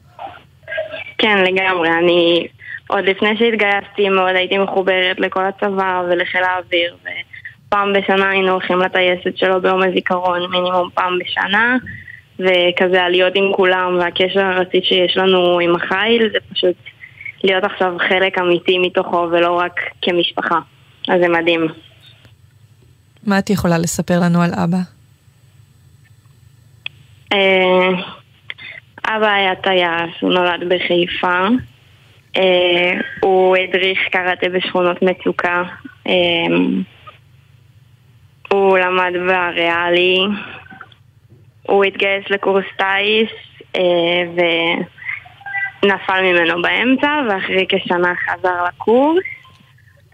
כן, לגמרי. אני עוד לפני שהתגייסתי מאוד הייתי מחוברת לכל הצבא ולחיל האוויר, ופעם בשנה היינו הולכים לטייסת שלו ביום הזיכרון, מינימום פעם בשנה, וכזה עליות עם כולם, והקשר הרציף שיש לנו עם החיל, זה פשוט להיות עכשיו חלק אמיתי מתוכו ולא רק כמשפחה. אז זה מדהים. מה את יכולה לספר לנו על אבא? אה, אבא היה טייס, הוא נולד בחיפה. אה, הוא הדריך קראטה בשכונות מצוקה. אה, הוא למד בריאלי. הוא התגייס לקורס טיס אה, ונפל ממנו באמצע, ואחרי כשנה חזר לקורס.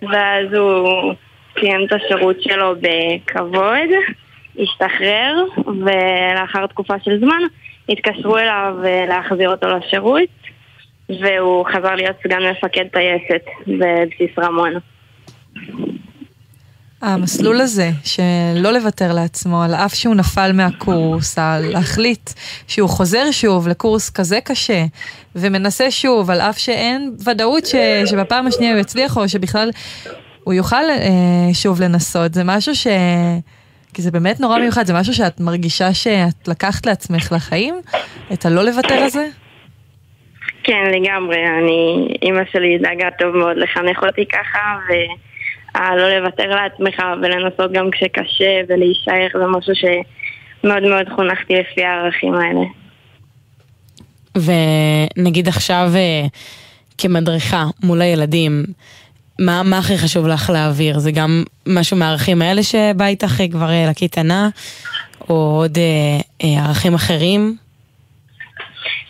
ואז הוא סיים את השירות שלו בכבוד, השתחרר, ולאחר תקופה של זמן התקשרו אליו אה, להחזיר אותו לשירות, והוא חזר להיות סגן מפקד טייסת בבסיס רמון. המסלול הזה, שלא לוותר לעצמו, על אף שהוא נפל מהקורס, על להחליט שהוא חוזר שוב לקורס כזה קשה, ומנסה שוב, על אף שאין ודאות ש, שבפעם השנייה הוא יצליח, או שבכלל הוא יוכל אה, שוב לנסות, זה משהו ש... כי זה באמת נורא מיוחד, זה משהו שאת מרגישה שאת לקחת לעצמך לחיים? את הלא לוותר הזה? כן, לגמרי. אני, אימא שלי דאגה טוב מאוד לחנך אותי ככה, והלא לוותר לעצמך ולנסות גם כשקשה ולהישאר זה משהו שמאוד מאוד חונכתי לפי הערכים האלה. ונגיד עכשיו אה, כמדריכה מול הילדים, מה, מה הכי חשוב לך להעביר? זה גם משהו מהערכים האלה שבא איתך אה, כבר אה, לקייטנה, או עוד אה, אה, ערכים אחרים?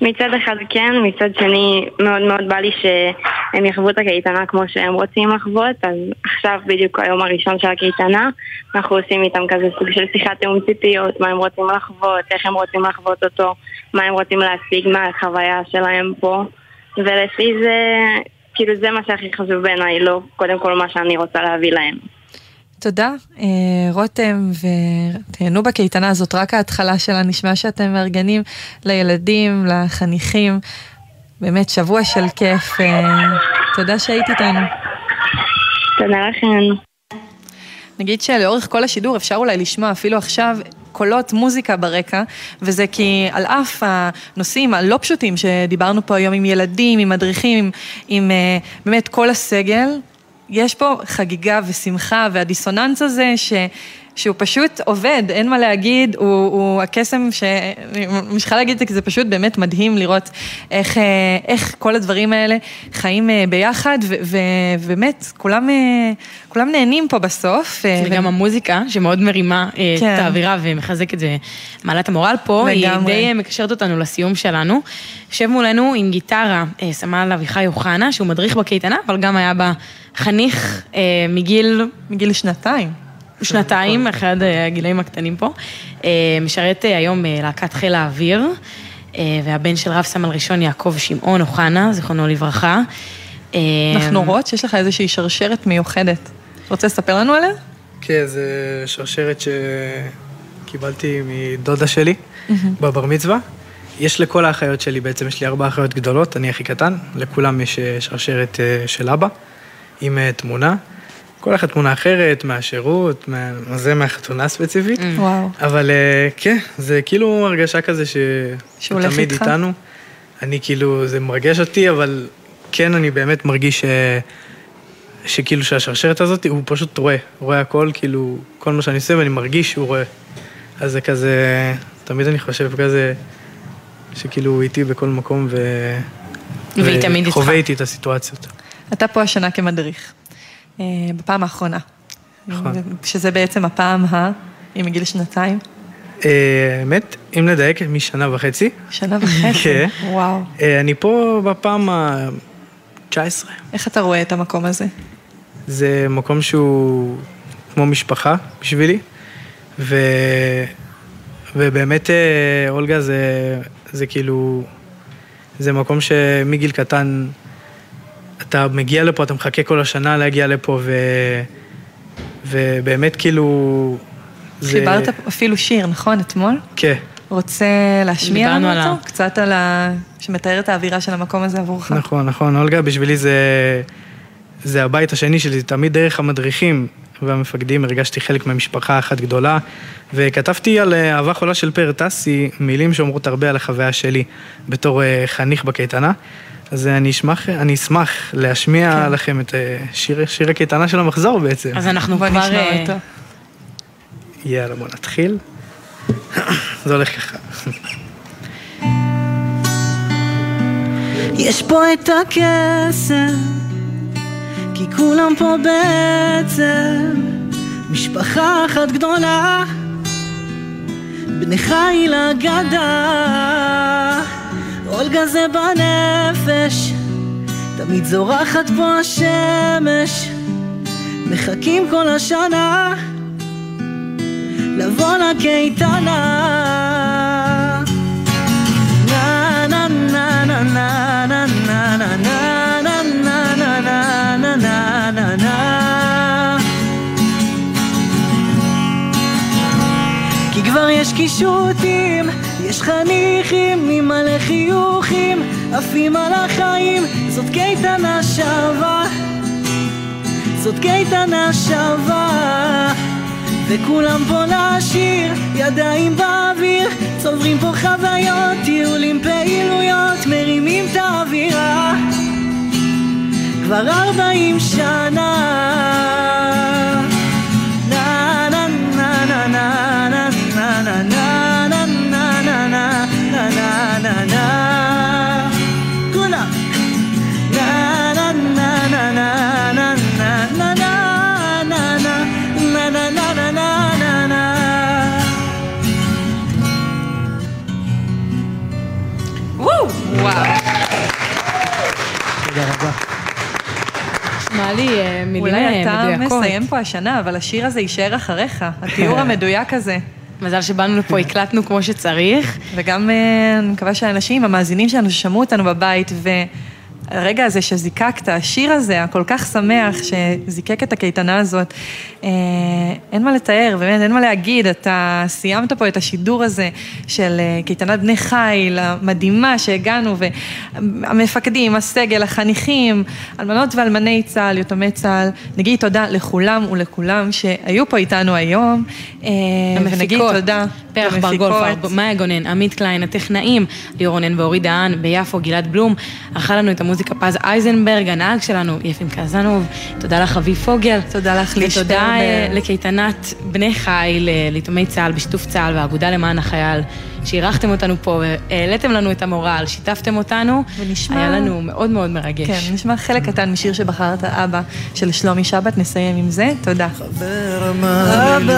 מצד אחד כן, מצד שני מאוד מאוד בא לי שהם יחוו את הקייטנה כמו שהם רוצים לחוות, אז עכשיו בדיוק היום הראשון של הקייטנה, אנחנו עושים איתם כזה סוג של שיחת תיאום ציפיות, מה הם רוצים לחוות, איך הם רוצים לחוות אותו, מה הם רוצים להשיג מהחוויה שלהם פה, ולפי זה, כאילו זה מה שהכי חשוב בעיניי, לא קודם כל מה שאני רוצה להביא להם. תודה, אה, רותם, ותהנו בקייטנה הזאת, רק ההתחלה שלה, נשמע שאתם מארגנים לילדים, לחניכים, באמת שבוע של כיף, אה, תודה שהיית איתנו. תודה לכם. נגיד שלאורך כל השידור אפשר אולי לשמוע אפילו עכשיו קולות מוזיקה ברקע, וזה כי על אף הנושאים הלא פשוטים שדיברנו פה היום עם ילדים, עם מדריכים, עם, עם אה, באמת כל הסגל, יש פה חגיגה ושמחה, והדיסוננס הזה ש... שהוא פשוט עובד, אין מה להגיד, הוא, הוא הקסם ש... אני ממשיכה להגיד את זה כי זה פשוט באמת מדהים לראות איך, אה, איך כל הדברים האלה חיים אה, ביחד, ובאמת, כולם, אה, כולם נהנים פה בסוף. וגם ו- המוזיקה שמאוד מרימה כן. את האווירה ומחזקת את זה, מעלה את המורל פה, לגמרי. היא די מקשרת אותנו לסיום שלנו. יושב מולנו עם גיטרה סמל אביחי אוחנה, שהוא מדריך בקייטנה, אבל גם היה בה חניך מגיל... מגיל שנתיים. שנתיים, אחד אה, הגילאים הקטנים פה. אה, משרת אה, היום להקת חיל האוויר, אה, והבן של רב סמל ראשון יעקב שמעון אוחנה, זיכרונו לברכה. אה, אנחנו רואות שיש לך איזושהי שרשרת מיוחדת. רוצה לספר לנו עליה? כן, זה שרשרת שקיבלתי מדודה שלי בבר מצווה. יש לכל האחיות שלי, בעצם יש לי ארבע אחיות גדולות, אני הכי קטן, לכולם יש שרשרת של אבא, עם תמונה. כל אחת תמונה אחרת, מהשירות, מה... זה מהחתונה ספציפית. וואו. אבל אה, כן, זה כאילו הרגשה כזה ש... שהוא הולך תמיד איתך? איתנו. אני כאילו, זה מרגש אותי, אבל כן, אני באמת מרגיש ש... שכאילו שהשרשרת הזאת, הוא פשוט רואה, רואה הכל, כאילו, כל מה שאני עושה ואני מרגיש שהוא רואה. אז זה כזה, תמיד אני חושב כזה, שכאילו הוא איתי בכל מקום ו... והיא תמיד איתך. וחווה איתי את הסיטואציות. אתה פה השנה כמדריך, אה, בפעם האחרונה. נכון. שזה בעצם הפעם ה... היא מגיל שנתיים. אה, האמת, אם נדייק, משנה וחצי. שנה וחצי? כן. וואו. אה, אני פה בפעם ה-19. איך אתה רואה את המקום הזה? זה מקום שהוא כמו משפחה בשבילי, ו... ובאמת אה, אולגה זה, זה כאילו, זה מקום שמגיל קטן, אתה מגיע לפה, אתה מחכה כל השנה להגיע לפה, ו... ובאמת כאילו... זה- חיברת אפילו שיר, נכון? אתמול? כן. רוצה להשמיע דיברנו לנו עליו. אותו? קצת על ה... שמתאר את האווירה של המקום הזה עבורך. נכון, נכון, אולגה בשבילי זה, זה הבית השני שלי, תמיד דרך המדריכים והמפקדים הרגשתי חלק ממשפחה אחת גדולה, וכתבתי על אה, אהבה חולה של פאר טסי, מילים שאומרות הרבה על החוויה שלי בתור אה, חניך בקייטנה. אז אני אשמח, אני אשמח להשמיע כן. לכם את אה, שיר, שיר הקייטנה של המחזור בעצם. אז אנחנו כבר... נשמע אה, אותו. יאללה, בוא נתחיל. זה הולך ככה. יש פה את הקסם, כי כולם פה בעצם משפחה אחת גדולה, בני חיל אגדה, אולגה זה בנפש, תמיד זורחת פה השמש, מחכים כל השנה לבוא לקייטנה. כבר יש קישוטים, יש חניכים עם מלא חיוכים, עפים על החיים, זאת קייטנה שווה, זאת קייטנה שווה. וכולם פה לשיר, ידיים באוויר, צוברים פה חוויות, טיולים, פעילויות, מרימים את האווירה. כבר ארבעים שנה. לי אה, מילים אולי אה, אתה מדויקות. מסיים פה השנה, אבל השיר הזה יישאר אחריך, התיאור המדויק הזה. מזל שבאנו לפה, הקלטנו כמו שצריך. וגם אה, אני מקווה שהאנשים, המאזינים שלנו ששמעו אותנו בבית, והרגע הזה שזיקקת, השיר הזה, הכל כך שמח, שזיקק את הקייטנה הזאת, אה, אין מה לתאר, באמת, אין מה להגיד, אתה סיימת פה את השידור הזה של אה, קייטנת בני חיל, המדהימה שהגענו, והמפקדים, הסגל, החניכים, אלמנות ואלמני צה"ל, יתומי צה"ל, נגיד תודה לכולם ולכולם שהיו פה איתנו היום, אה, ונגיד תודה. פרח בר למפיקות. גולפר, מאיה גונן, עמית קליין, הטכנאים, ליאור רונן ואורי דהן, ביפו, גלעד בלום, ערכה לנו את המוזיקה פז אייזנברג, הנהג שלנו, יפים קזנוב, תודה לך אבי פוגל. תודה לך, ליש ותודה. אה, לקייטנת בני חיל, אה, ליתומי צה"ל, בשיתוף צה"ל והאגודה למען החייל, שאירחתם אותנו פה והעליתם לנו את המורל, שיתפתם אותנו, ונשמע- היה לנו מאוד מאוד מרגש. כן, נשמע חלק קטן משיר שבחרת אבא של שלומי שבת, נסיים עם זה, תודה. אבא,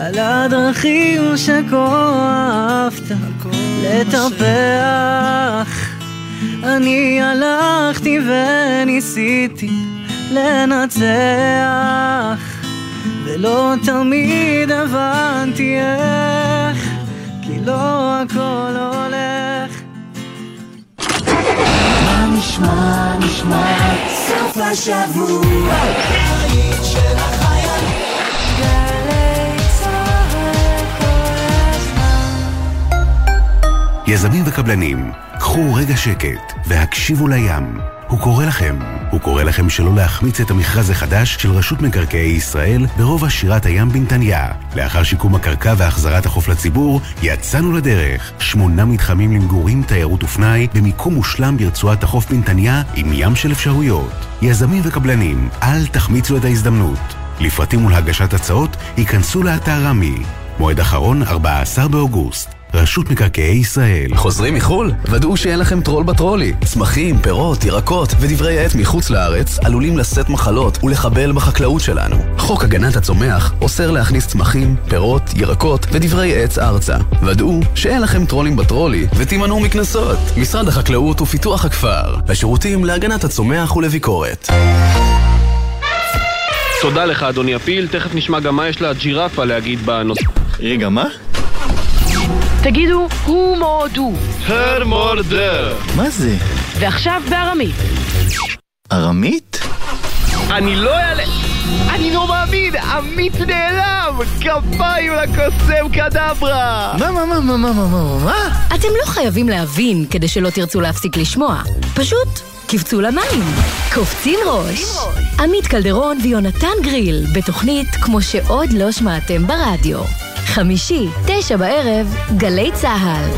על הדרכים שכה אהבת לטפח אני הלכתי וניסיתי לנצח ולא תמיד הבנתי איך כי לא הכל הולך. מה נשמע, נשמע סוף השבוע? היית של החייל גלי צהל כל הזמן יזמים וקבלנים, קחו רגע שקט והקשיבו לים. הוא קורא לכם. הוא קורא לכם שלא להחמיץ את המכרז החדש של רשות מקרקעי ישראל ברובע שירת הים בנתניה. לאחר שיקום הקרקע והחזרת החוף לציבור, יצאנו לדרך. שמונה מתחמים למגורים, תיירות ופנאי, במיקום מושלם ברצועת החוף בנתניה, עם ים של אפשרויות. יזמים וקבלנים, אל תחמיצו את ההזדמנות. לפרטים ולהגשת הצעות, ייכנסו לאתר רמי. מועד אחרון, 14 באוגוסט. רשות מקרקעי ישראל. חוזרים מחו"ל? ודאו שאין לכם טרול בטרולי. צמחים, פירות, ירקות ודברי עט מחוץ לארץ עלולים לשאת מחלות ולחבל בחקלאות שלנו. חוק הגנת הצומח אוסר להכניס צמחים, פירות, ירקות ודברי עץ ארצה. ודאו שאין לכם טרולים בטרולי ותימנעו מקנסות. משרד החקלאות ופיתוח הכפר. השירותים להגנת הצומח ולביקורת. תודה לך, אדוני הפיל, תכף נשמע גם מה יש לג'ירפה להגיד בנושא. רגע, מה? תגידו, הוא מורדו. הרמורדר. מה זה? ועכשיו בארמית. ארמית? אני לא אעלה... אני לא מאמין, עמית נעלם! כפיים לקוסם קדברה! מה, מה, מה, מה, מה, מה, מה, מה? אתם לא חייבים להבין כדי שלא תרצו להפסיק לשמוע. פשוט קפצו למים. קופצים ראש. עמית קלדרון ויונתן גריל, בתוכנית כמו שעוד לא שמעתם ברדיו. חמישי, תשע בערב, גלי צה"ל.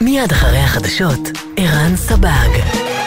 מיד אחרי החדשות, ערן סבג.